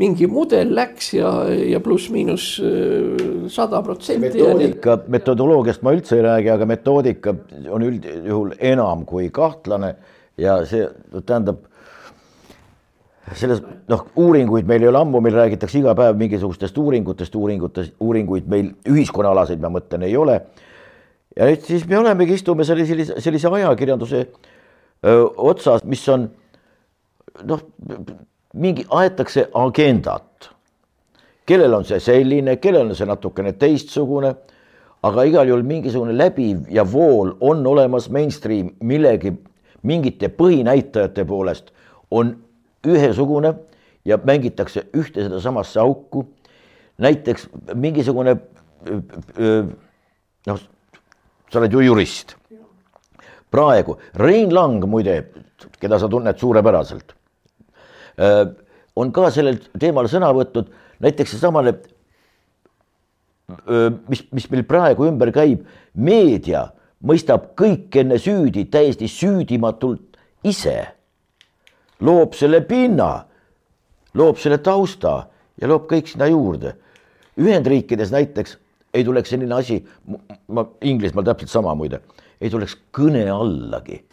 mingi mudel läks ja, ja pluss-miinus äh, sada protsenti. metoodika, metodoloogiast ma üldse ei räägi, aga metoodika on üldjuhul enam kui kahtlane ja see tähendab selles noh, uuringuid meil ei ole ammu, meil räägitakse iga päev mingisugustest uuringutest, uuringutest, uuringuid meil ühiskonnaalaseid, ma mõtlen, ei ole. ja nüüd siis me olemegi, istume sellise, sellise ajakirjanduse öö, otsas, mis on noh, mingi, aetakse agendat. kellel on see selline, kellel on see natukene teistsugune, aga igal juhul mingisugune läbiv ja vool on olemas mainstream millegi, mingite põhinäitajate poolest on ühesugune ja mängitakse ühte sedasamasse auku. näiteks mingisugune noh, sa oled ju jurist. praegu Rein Lang muide, keda sa tunned suurepäraselt on ka sellel teemal sõna võtnud, näiteks seesamane, mis, mis meil praegu ümber käib, meedia mõistab kõik enne süüdi täiesti süüdimatult ise, loob selle pinna, loob selle tausta ja loob kõik sinna juurde. Ühendriikides näiteks ei tuleks selline asi, ma Inglismaal täpselt sama muide, ei tuleks kõne allagi.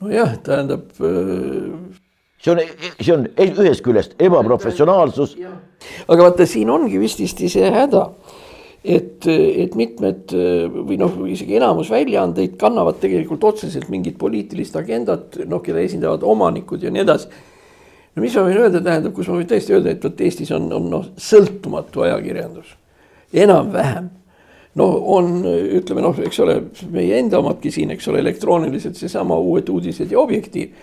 nojah, tähendab äh, see on, see on ühest küljest ebaprofessionaalsus. aga vaata, siin ongi vististi see häda, et, et mitmed või noh, isegi enamus väljaandeid kannavad tegelikult otseselt mingit poliitilist agendat, noh, keda esindavad omanikud ja nii edasi. no mis ma võin öelda, tähendab, kus ma võin tõesti öelda, et vot Eestis on, on noh, sõltumatu ajakirjandus, enam-vähem no on, ütleme noh, eks ole, meie enda omadki siin, eks ole, elektrooniliselt seesama Uued Uudised ja Objektiiv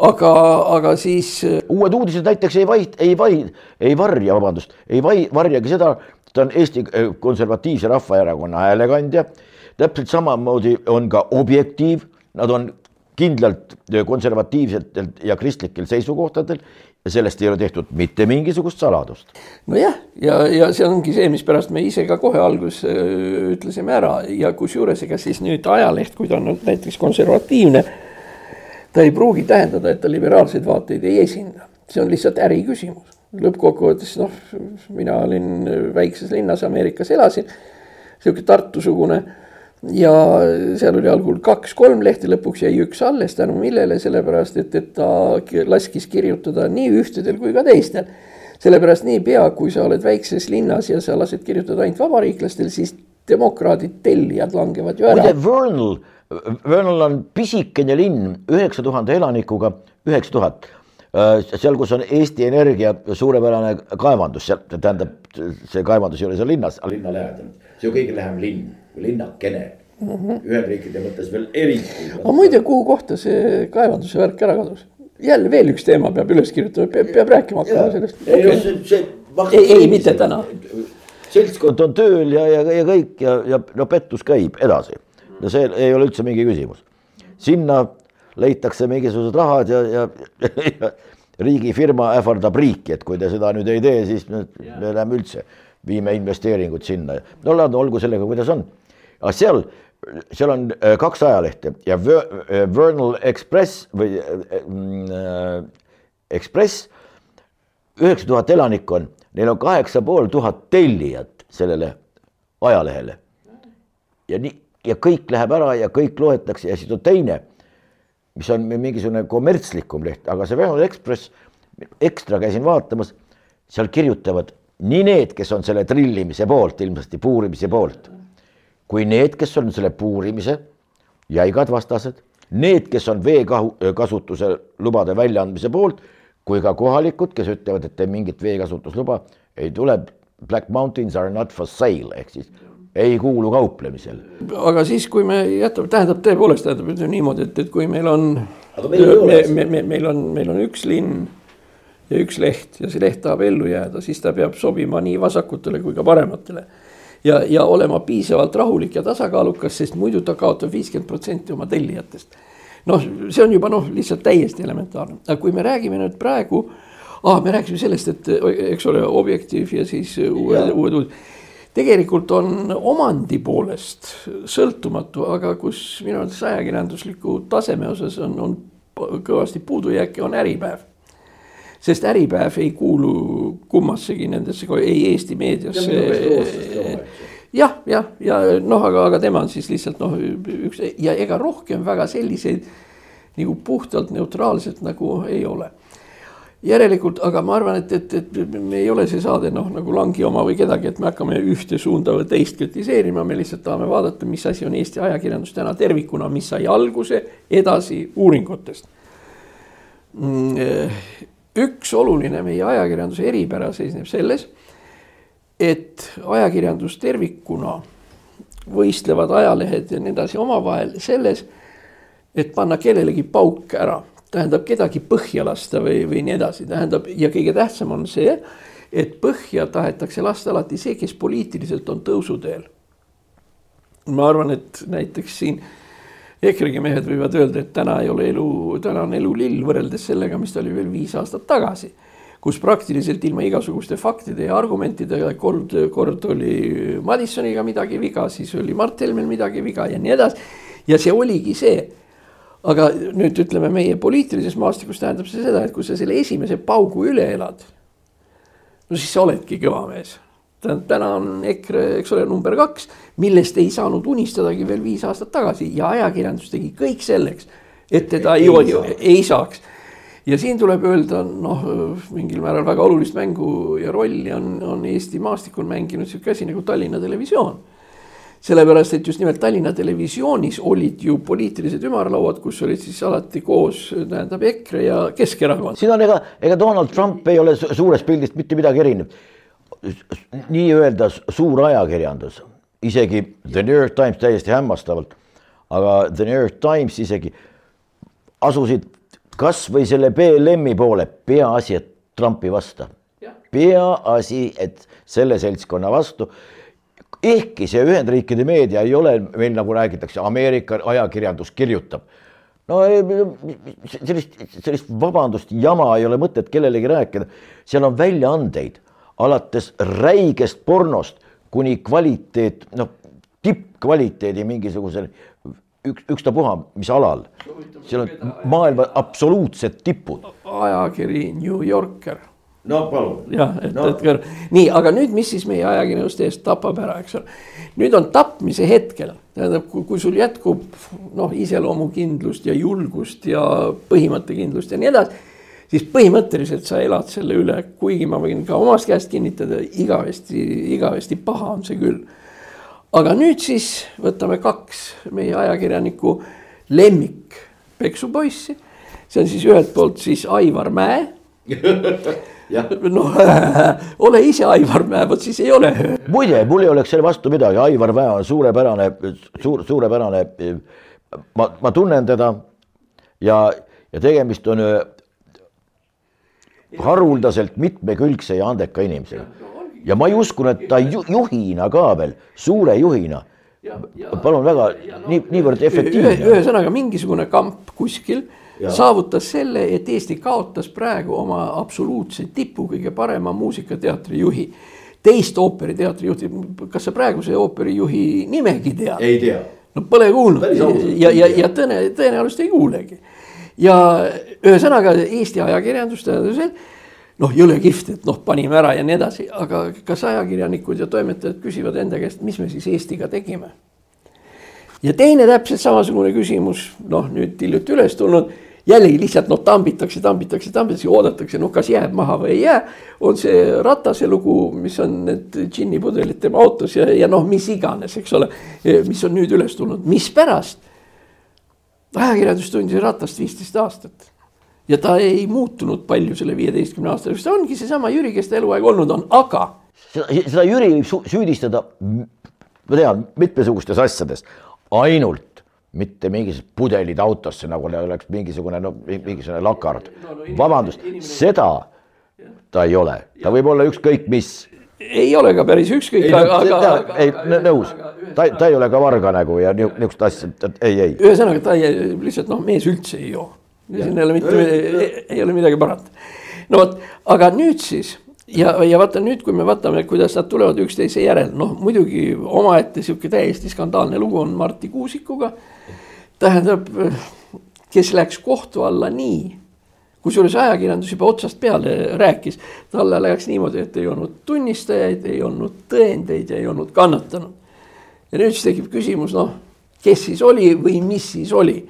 aga, aga siis. Uued uudised näiteks ei vaid, ei vaid, ei varja, vabandust, ei vai, varjagi seda, ta on Eesti äh, Konservatiivse Rahvaerakonna häälekandja. täpselt samamoodi on ka Objektiiv, nad on kindlalt konservatiivsetel ja kristlikel seisukohtadel ja sellest ei ole tehtud mitte mingisugust saladust. nojah, ja, ja, ja see ongi see, mispärast me ise ka kohe alguses äh, ütlesime ära ja kusjuures ega siis nüüd ajaleht, kui ta on näiteks konservatiivne ta ei pruugi tähendada, et ta liberaalseid vaateid ei esinda, see on lihtsalt äriküsimus. Lõppkokkuvõttes noh, mina olin väikses linnas Ameerikas elasin, sihuke Tartu-sugune ja seal oli algul kaks-kolm lehte, lõpuks jäi üks alles, tänu millele, sellepärast et, et ta laskis kirjutada nii ühtedel kui ka teistel. sellepärast niipea, kui sa oled väikses linnas ja sa lased kirjutada ainult vabariiklastel, siis demokraadid, tellijad langevad ju ära. muide, Vernal Vernal on pisikene linn üheksa tuhande elanikuga, üheksa tuhat. Äh, seal, kus on Eesti Energia suurepärane kaevandus, seal tähendab, see kaevandus ei ole seal linnas, aga linna lähedal. see on kõige lähem linn, linnakene mm -hmm. Ühendriikide mõttes veel eriti. aga muide, kuhu kohta see kaevanduse värk ära kadus? jälle veel üks teema peab üles kirjutama, peab, peab rääkima hakkama sellest. ei okay., see, see. ei, ei, mitte täna. seltskond on tööl ja, ja, ja kõik ja, ja no pettus käib edasi no see ei ole üldse mingi küsimus. sinna leitakse mingisugused rahad ja, ja, ja riigifirma ähvardab riiki, et kui te seda nüüd ei tee, siis me, me läheme üldse, viime investeeringud sinna. no ladno, olgu sellega, kuidas on. aga seal, seal on äh, kaks ajalehte ja äh, Vernal Express või äh, Express, üheksa tuhat elanikku on, neil on kaheksa pool tuhat tellijat sellele ajalehele. ja nii ja kõik läheb ära ja kõik loetakse ja siis on teine, mis on mingisugune kommertslikum leht, aga see Venemaa Ekspress, ekstra käisin vaatamas, seal kirjutavad nii need, kes on selle trillimise poolt, ilmsesti puurimise poolt, kui need, kes on selle puurimise jäigad vastased, need, kes on veekasutuse lubade väljaandmise poolt, kui ka kohalikud, kes ütlevad, et mingit veekasutusluba ei tule. Black mountains are not for sale ehk siis ei kuulu kauplemisel. aga siis, kui me jätame, tähendab tõepoolest tähendab ütleme niimoodi, et, et kui meil on. Me, me, me, meil on, meil on üks linn ja üks leht ja see leht tahab ellu jääda, siis ta peab sobima nii vasakutele kui ka parematele. ja, ja olema piisavalt rahulik ja tasakaalukas, sest muidu ta kaotab viiskümmend protsenti oma tellijatest noh, see on juba noh, lihtsalt täiesti elementaarne, aga kui me räägime nüüd praegu ah,, me rääkisime sellest, et eks ole, Objektiiv ja siis uued, uued uudised tegelikult on omandi poolest sõltumatu, aga kus minu arvates ajakirjandusliku taseme osas on, on kõvasti puudujääke, on Äripäev. sest Äripäev ei kuulu kummassegi nendesse, ei Eesti meediasse. jah, jah, ja noh, aga, aga tema on siis lihtsalt noh, üks ja ega rohkem väga selliseid nagu puhtalt neutraalselt nagu ei ole järelikult, aga ma arvan, et, et, et me ei ole see saade noh, nagu Langi oma või kedagi, et me hakkame ühte suunda või teist kritiseerima, me lihtsalt tahame vaadata, mis asi on Eesti ajakirjandus täna tervikuna, mis sai alguse edasi uuringutest. Mm, üks oluline meie ajakirjanduse eripära seisneb selles, et ajakirjandus tervikuna, võistlevad ajalehed ja nii edasi omavahel selles, et panna kellelegi pauk ära tähendab kedagi põhja lasta või, või nii edasi, tähendab ja kõige tähtsam on see, et põhja tahetakse lasta alati see, kes poliitiliselt on tõusuteel. ma arvan, et näiteks siin EKRE-gi mehed võivad öelda, et täna ei ole elu, täna on elu lill võrreldes sellega, mis ta oli veel viis aastat tagasi. kus praktiliselt ilma igasuguste faktide ja argumentidega kord, kord oli Madissoniga midagi viga, siis oli Mart Helmel midagi viga ja nii edasi. ja see oligi see aga nüüd ütleme, meie poliitilises maastikus tähendab see seda, et kui sa selle esimese paugu üle elad, no siis sa oledki kõva mees. tähendab, täna on EKRE, eks ole, number kaks, millest ei saanud unistadagi veel viis aastat tagasi ja ajakirjandus tegi kõik selleks, et teda ei, ei, ei, ei saaks. ja siin tuleb öelda, noh, mingil määral väga olulist mängu ja rolli on, on Eesti maastikul mänginud sihuke asi nagu Tallinna Televisioon sellepärast, et just nimelt Tallinna Televisioonis olid ju poliitilised ümarlauad, kus olid siis alati koos, tähendab EKRE ja Keskerakond. siin on ega, ega Donald Trump ei ole suurest pildist mitte midagi erinev. nii-öelda suur ajakirjandus, isegi The New York Times täiesti hämmastavalt, aga The New York Times isegi asusid kasvõi selle BLM-i poole, peaasi, et Trumpi vastu. peaasi, et selle seltskonna vastu ehkki see Ühendriikide meedia ei ole meil nagu räägitakse, Ameerika ajakirjandus kirjutab. no sellist, sellist vabandust, jama ei ole mõtet kellelegi rääkida, seal on väljaandeid alates räigest pornost kuni kvaliteet, noh, tippkvaliteedi mingisugusel üks, ükstapuha, mis alal. seal on maailma absoluutsed tipud. ajakiri New Yorker no palun. jah, et no., et kõr-, nii, aga nüüd, mis siis meie ajakirjandust eest tapab ära, eks ole. nüüd on tapmise hetkel, tähendab, kui sul jätkub noh, iseloomukindlust ja julgust ja põhimõttekindlust ja nii edasi. siis põhimõtteliselt sa elad selle üle, kuigi ma võin ka omast käest kinnitada, igavesti, igavesti paha on see küll. aga nüüd siis võtame kaks meie ajakirjaniku lemmik peksupoissi. see on siis ühelt poolt siis Aivar Mäe noh, ole ise Aivar Mäe, vot siis ei ole. muide, mul ei oleks selle vastu midagi, Aivar Mäe on suurepärane, suur, suurepärane. ma, ma tunnen teda ja, ja tegemist on haruldaselt mitmekülgse ja andeka inimesega. ja ma ei uskunud, et ta ju, juhina ka veel, suure juhina. palun väga, nii, niivõrd efektiivne. ühesõnaga mingisugune kamp kuskil saavutas selle, et Eesti kaotas praegu oma absoluutse tipu, kõige parema muusikateatri juhi. teist ooperiteatri juhti, kas sa praeguse ooperijuhi nimegi tead? ei tea. no pole kuulnud ja, ja, ja tõene, tõenäoliselt ei kuulegi. ja ühesõnaga Eesti ajakirjandus tähendas, et noh, jõle kihvt, et noh, panime ära ja nii edasi, aga kas ajakirjanikud ja toimetajad küsivad enda käest, mis me siis Eestiga tegime? ja teine täpselt samasugune küsimus, noh nüüd hiljuti üles tulnud jällegi lihtsalt noh, tambitakse, tambitakse, tambitakse, oodatakse, noh, kas jääb maha või ei jää. on see Ratase lugu, mis on need džinnipudelid tema autos ja, ja noh, mis iganes, eks ole, mis on nüüd üles tulnud, mispärast? ajakirjandus tundis Ratast viisteist aastat ja ta ei muutunud palju selle viieteistkümne aasta jooksul, ta ongi seesama Jüri, kes ta eluaeg olnud on, aga. seda Jüri võib süüdistada, ma tean, mitmesugustes asjades, ainult mitte mingisugused pudelid autosse, nagu oleks mingisugune, no mingisugune lakard. vabandust, seda ta ei ole, ta võib olla ükskõik mis. ei ole ka päris ükskõik, aga, aga, aga. ei, nõus, ta, ta ei ole ka varga nägu ja niisugust asja, ei, ei. ühesõnaga, ta ei, lihtsalt noh, mees üldse ei joo. siin ei ole mitte, ei ole midagi parata. no vot, aga nüüd siis ja, ja vaata nüüd, kui me vaatame, kuidas nad tulevad üksteise järel, noh muidugi omaette sihuke täiesti skandaalne lugu on Marti Kuusikuga. tähendab, kes läks kohtu alla nii kusjuures ajakirjandus juba otsast peale rääkis, talle läks niimoodi, et ei olnud tunnistajaid, ei olnud tõendeid ja ei olnud kannatanud. ja nüüd siis tekib küsimus, noh, kes siis oli või mis siis oli.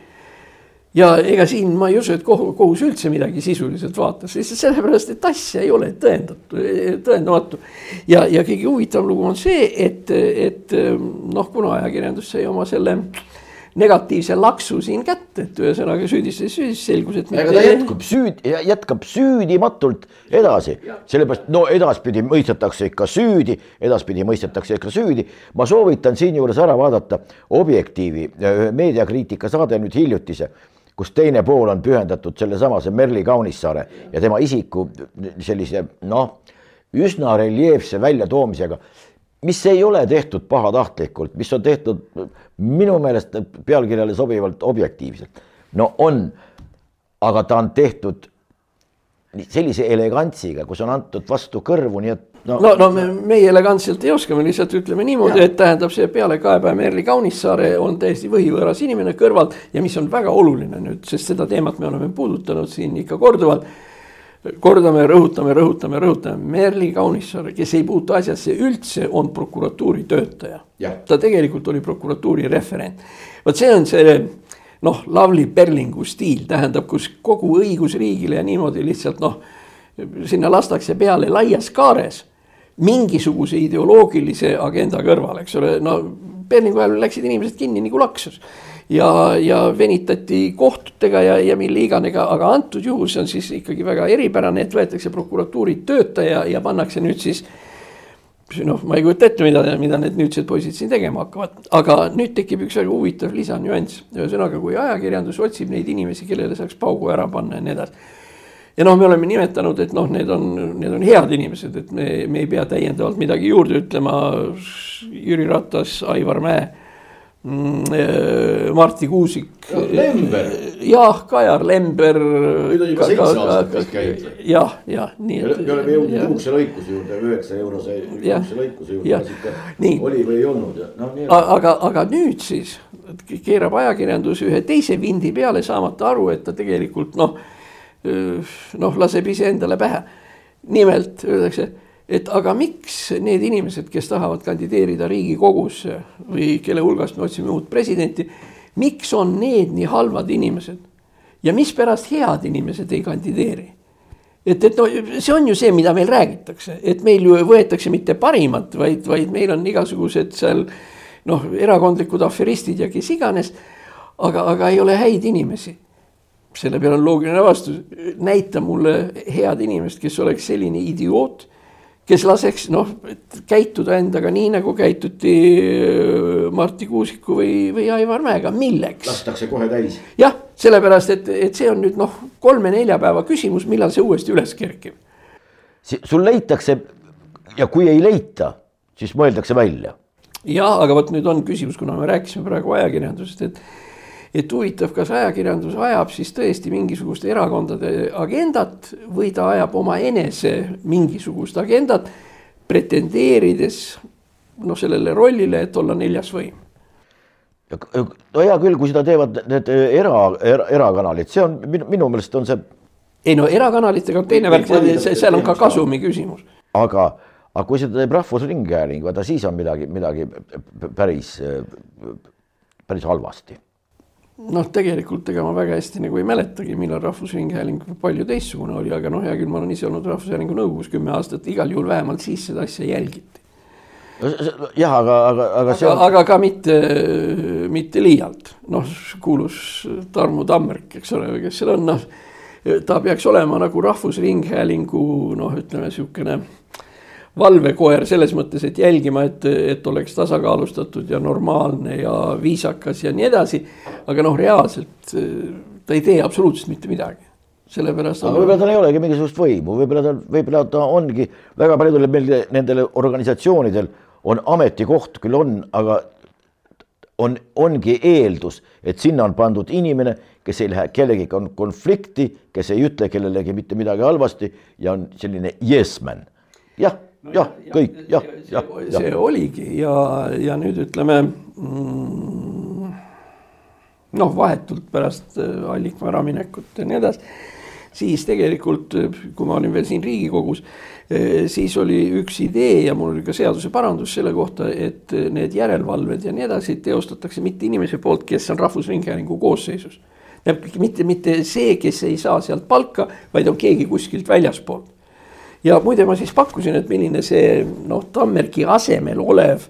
Ja ega siin ma ei usu, et kohus üldse midagi sisuliselt vaatas, lihtsalt sellepärast, et asja ei ole tõendatu, tõendamatu. ja, ja kõige huvitavam lugu on see, et, et noh, kuna ajakirjandus sai oma selle negatiivse laksu siin kätte, et ühesõnaga süüdistas, süüdistas, selgus, et. aga ta jätkub süüd, jätkab süüdimatult edasi, sellepärast no edaspidi mõistetakse ikka süüdi, edaspidi mõistetakse ikka süüdi. ma soovitan siinjuures ära vaadata Objektiivi meediakriitika saade nüüd hiljutise kus teine pool on pühendatud sellesamase Merli Kaunissaare ja tema isiku sellise noh, üsna reljeefse väljatoomisega mis ei ole tehtud pahatahtlikult, mis on tehtud minu meelest pealkirjale sobivalt objektiivselt. no on, aga ta on tehtud sellise elegantsiga, kus on antud vastu kõrvu, nii et no. no, no me, meie elegantselt ei oska, me lihtsalt ütleme niimoodi, et tähendab see pealekaebaja Merli Kaunissaare on täiesti võhivõõras inimene kõrvalt ja mis on väga oluline nüüd, sest seda teemat me oleme puudutanud siin ikka korduvalt kordame, rõhutame, rõhutame, rõhutame, Merli Kaunissaar, kes ei puutu asjasse üldse, on prokuratuuri töötaja. ta tegelikult oli prokuratuuri referent. vot see on see noh, Lavly Perlingu stiil, tähendab, kus kogu õigusriigile ja niimoodi lihtsalt noh, sinna lastakse peale laias kaares mingisuguse ideoloogilise agenda kõrval, eks ole, no Perlingu ajal läksid inimesed kinni nagu laksus ja, ja venitati kohtutega ja, ja mille iganega, aga antud juhul see on siis ikkagi väga eripärane, et võetakse prokuratuuri töötaja ja pannakse nüüd siis noh, ma ei kujuta ette, mida, mida need nüüdsed poisid siin tegema hakkavad, aga nüüd tekib üks väga huvitav lisanüanss. ühesõnaga, kui ajakirjandus otsib neid inimesi, kellele saaks paugu ära panna ja nii edasi. Ja noh, me oleme nimetanud, et noh, need on, need on head inimesed, et me, me ei pea täiendavalt midagi juurde ütlema. Jüri Ratas, Aivar Mäe Mm, äh, Martti Kuusik. Lember. jah, Kajar Lember. nüüd on juba seitse aastat vist käinud. jah, jah, nii et. me oleme jõudnud kuukse lõikuse juurde, üheksa eurose kuukse lõikuse juurde, oli või ei olnud ja noh. aga, aga nüüd siis keerab ajakirjandus ühe teise vindi peale, saamata aru, et ta tegelikult noh, noh, laseb iseendale pähe. nimelt öeldakse et aga miks need inimesed, kes tahavad kandideerida Riigikogusse või kelle hulgast me otsime uut presidenti, miks on need nii halvad inimesed ja mispärast head inimesed ei kandideeri? et, et no see on ju see, mida meil räägitakse, et meil ju võetakse mitte parimat, vaid, vaid meil on igasugused seal noh, erakondlikud aferistid ja kes iganes. aga, aga ei ole häid inimesi. Selle peale on loogiline vastus, näita mulle head inimest, kes oleks selline idioot kes laseks noh, käituda endaga nii, nagu käituti äh, Marti Kuusiku või, või Aivar Mäega, milleks? lastakse kohe täis. jah, sellepärast et, et see on nüüd noh, kolme-nelja päeva küsimus, millal see uuesti üles kerkib. sul leitakse ja kui ei leita, siis mõeldakse välja. ja aga vot nüüd on küsimus, kuna me rääkisime praegu ajakirjandusest, et et huvitav, kas ajakirjandus ajab siis tõesti mingisugust erakondade agendat või ta ajab omaenese mingisugust agendat, pretendeerides noh, sellele rollile, et olla neljas võim. no hea küll, kui seda teevad need era, era, erakanalid, see on minu, minu meelest on see. ei no erakanalitega on teine värk, seal on ka kasumi küsimus. aga, aga kui seda teeb Rahvusringhääling, vaata siis on midagi, midagi päris, päris halvasti noh, tegelikult ega ma väga hästi nagu ei mäletagi, millal Rahvusringhääling palju teistsugune oli, aga noh, hea küll, ma olen ise olnud Rahvusringhäälingu nõukogus kümme aastat, igal juhul vähemalt siis seda asja jälgiti. jah, aga, aga, aga see on. aga ka mitte, mitte liialt, noh, kuulus Tarmo Tammerk, eks ole, kes seal on, noh, ta peaks olema nagu Rahvusringhäälingu noh, ütleme niisugune valvekoer selles mõttes, et jälgima, et, et oleks tasakaalustatud ja normaalne ja viisakas ja nii edasi. aga noh, reaalselt ta ei tee absoluutselt mitte midagi. sellepärast. aga võib-olla tal ei olegi mingisugust võimu, võib-olla ta, võib-olla ta ongi väga paljudel meil nendel organisatsioonidel on ametikoht küll on, aga on, ongi eeldus, et sinna on pandud inimene, kes ei lähe kellegagi konflikti, kes ei ütle kellelegi mitte midagi halvasti ja on selline yes man. jah no, jah ja,, kõik jah, jah. see oligi ja, ja nüüd ütleme mm, noh, vahetult pärast äh, Allikmaa äraminekut ja nii edasi siis tegelikult, kui ma olin veel siin Riigikogus, eh, siis oli üks idee ja mul oli ka seaduseparandus selle kohta, et need järelevalved ja nii edasi teostatakse mitte inimese poolt, kes on Rahvusringhäälingu koosseisus. mitte, mitte see, kes ei saa sealt palka, vaid on keegi kuskilt väljaspoolt. Ja muide, ma siis pakkusin, et milline see noh, Tammerki asemel olev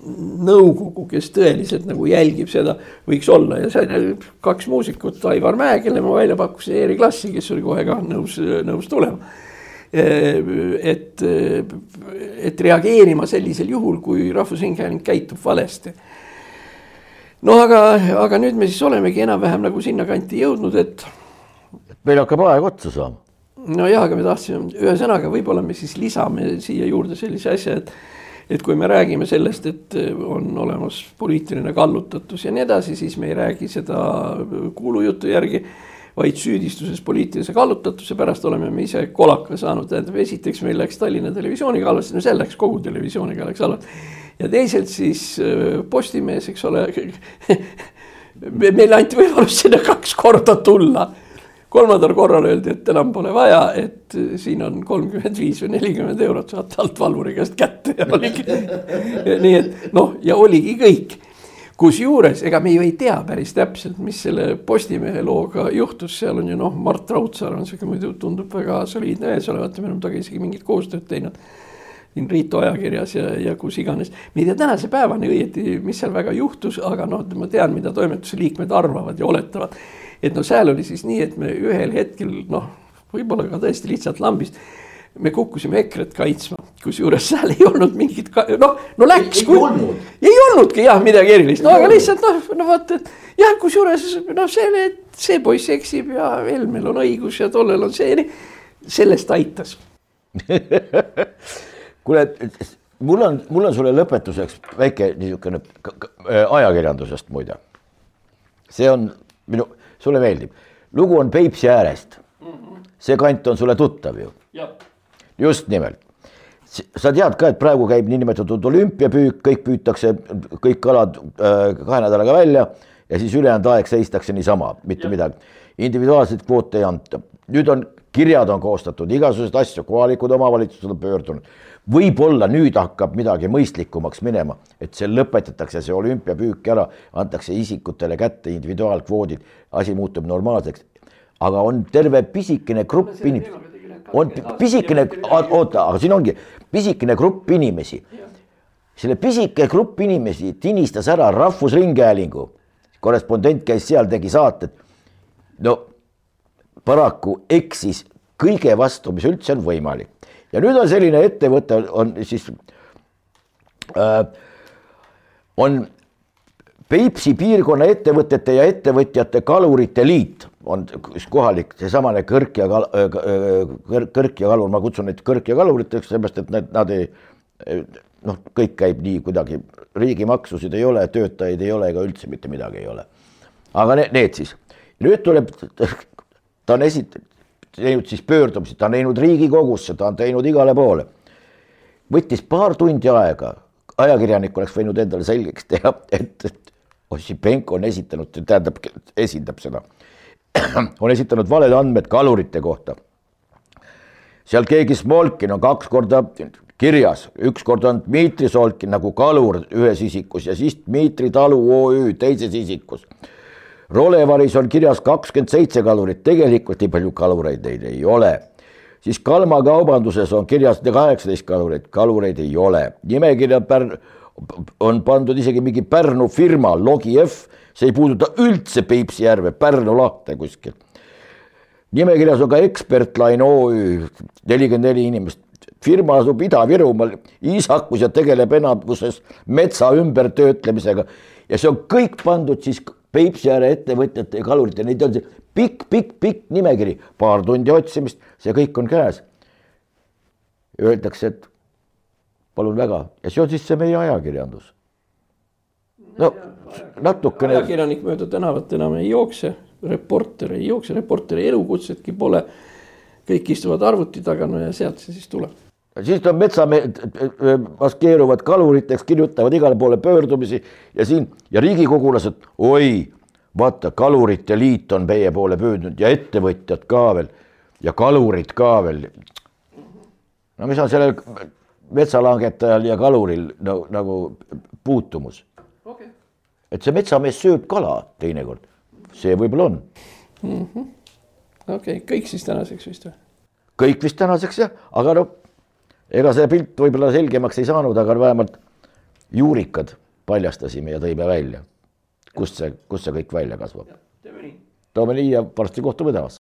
nõukogu, kes tõeliselt nagu jälgib seda, võiks olla ja see kaks muusikut, Aivar Mäe, kelle ma välja pakkusin, Eeri Klassi, kes oli kohe ka nõus, nõus tulema. et, et reageerima sellisel juhul, kui Rahvusringhääling käitub valesti. no aga, aga nüüd me siis olemegi enam-vähem nagu sinnakanti jõudnud, et. meil hakkab aeg otsa saama. Nojah, aga me tahtsime, ühesõnaga, võib-olla me siis lisame siia juurde sellise asja, et et kui me räägime sellest, et on olemas poliitiline kallutatus ja nii edasi, siis me ei räägi seda kuulujutu järgi, vaid süüdistuses poliitilise kallutatuse pärast oleme me ise kolaka saanud, tähendab esiteks meil läks Tallinna Televisiooniga halvasti, no seal läks kogu televisiooniga läks halvasti. ja teisalt siis äh, Postimees, eks ole meile anti võimalus sinna kaks korda tulla kolmandal korral öeldi, et enam pole vaja, et siin on kolmkümmend viis või nelikümmend eurot saate altvalvuri käest kätte ja oligi. nii et noh, ja oligi kõik. kusjuures ega me ju ei tea päris täpselt, mis selle Postimehe looga juhtus, seal on ju noh, Mart Raudsaar on sihuke muidu tundub väga soliidne mees olevat me oleme temaga isegi mingit koostööd teinud siin Riitu ajakirjas ja, ja kus iganes. me ei tea tänase päevani õieti, mis seal väga juhtus, aga noh, ma tean, mida toimetuse liikmed arvavad ja oletavad et no seal oli siis nii, et me ühel hetkel noh, võib-olla ka tõesti lihtsalt lambist me kukkusime EKRE-t kaitsma, kusjuures seal ei olnud mingit, noh, no läks. ei olnud. ei olnudki jah midagi erilist, no aga lihtsalt noh, no vot, et jah, kusjuures noh, see, see poiss eksib ja Helmel on õigus ja tollel on see, sellest aitas kuule, mul on, mul on sulle lõpetuseks väike niisugune ajakirjandusest muide. see on minu sulle meeldib. lugu on Peipsi äärest. see kant on sulle tuttav ju. just nimelt. sa tead ka, et praegu käib niinimetatud olümpiapüük, kõik püütakse, kõik kalad äh, kahe nädalaga välja ja siis ülejäänud aeg seistakse niisama, mitte ja. midagi. individuaalseid kvoote ei anta. nüüd on, kirjad on koostatud, igasuguseid asju, kohalikud omavalitsused on pöördunud võib-olla nüüd hakkab midagi mõistlikumaks minema, et see lõpetatakse, see olümpiapüük ära, antakse isikutele kätte individuaalkvoodid, asi muutub normaalseks. aga on terve pisikene grupp inimesi, on pisikene, oota, aga siin ongi pisikene grupp inimesi. selle pisike grupp inimesi tinistas ära Rahvusringhäälingu, korrespondent käis seal, tegi saated. no paraku eksis kõige vastu, mis üldse on võimalik. Ja nüüd on selline ettevõte, on siis äh,, on Peipsi piirkonna ettevõtete ja ettevõtjate kalurite liit. On üks kohalik, seesamane Kõrk ja kal-, äh, äh, Kõrk ja kalur, ma kutsun neid Kõrk ja kaluriteks, seepärast et need, nad ei noh, kõik käib nii kuidagi, riigimaksusid ei ole, töötajaid ei ole ega üldse mitte midagi ei ole. aga need, need siis, nüüd tuleb, ta on esitanud, teinud siis pöördumisi, ta on teinud Riigikogusse, ta on teinud igale poole. võttis paar tundi aega, ajakirjanik oleks võinud endale selgeks teha, et, et Ossipenko on esitanud, tähendab, esindab seda, on esitanud valed andmed kalurite kohta. seal keegi Smolkin on kaks korda kirjas, üks kord on Dmitri Solkin nagu kalur ühes isikus ja siis Dmitri Talu OÜ teises isikus Rolevaris on kirjas kakskümmend seitse kalurit, tegelikult nii palju kalureid neid ei ole. siis Kalma kaubanduses on kirjas kaheksateist kalurit, kalureid ei ole. nimekirja Pärn-, on pandud isegi mingi Pärnu firma, Logi F, see ei puuduta üldse Peipsi järve, Pärnu lahte kuskil. nimekirjas on ka Expertline OÜ, nelikümmend neli inimest, firma asub Ida-Virumaal, Iisakus ja tegeleb enamuses metsa ümbertöötlemisega ja see on kõik pandud siis Peipsi ääre ettevõtjate ja kalurite, neid on pikk, pikk, pikk nimekiri, paar tundi otsimist, see kõik on käes. Öeldakse, et palun väga ja see on siis see meie ajakirjandus. no natukene. ajakirjanik mööda tänavat enam ei jookse, reporter ei jookse, reporteri elukutsetki pole. kõik istuvad arvuti taga, no ja sealt see siis tuleb siis on metsamehed maskeeruvad kaluriteks, kirjutavad igale poole pöördumisi ja siin ja riigikogulased, oi, vaata, kalurite liit on meie poole pöördunud ja ettevõtjad ka veel ja kalurid ka veel. no mis on sellel metsalangetajal ja kaluril no, nagu puutumus okay.? et see metsamees sööb kala teinekord, see võib-olla on mm -hmm.. okei okay., kõik siis tänaseks vist või? kõik vist tänaseks jah, aga noh ega see pilt võib-olla selgemaks ei saanud, aga vähemalt juurikad paljastasime ja tõime välja, kust see, kust see kõik välja kasvab. toome nii ja varsti kohtume taas.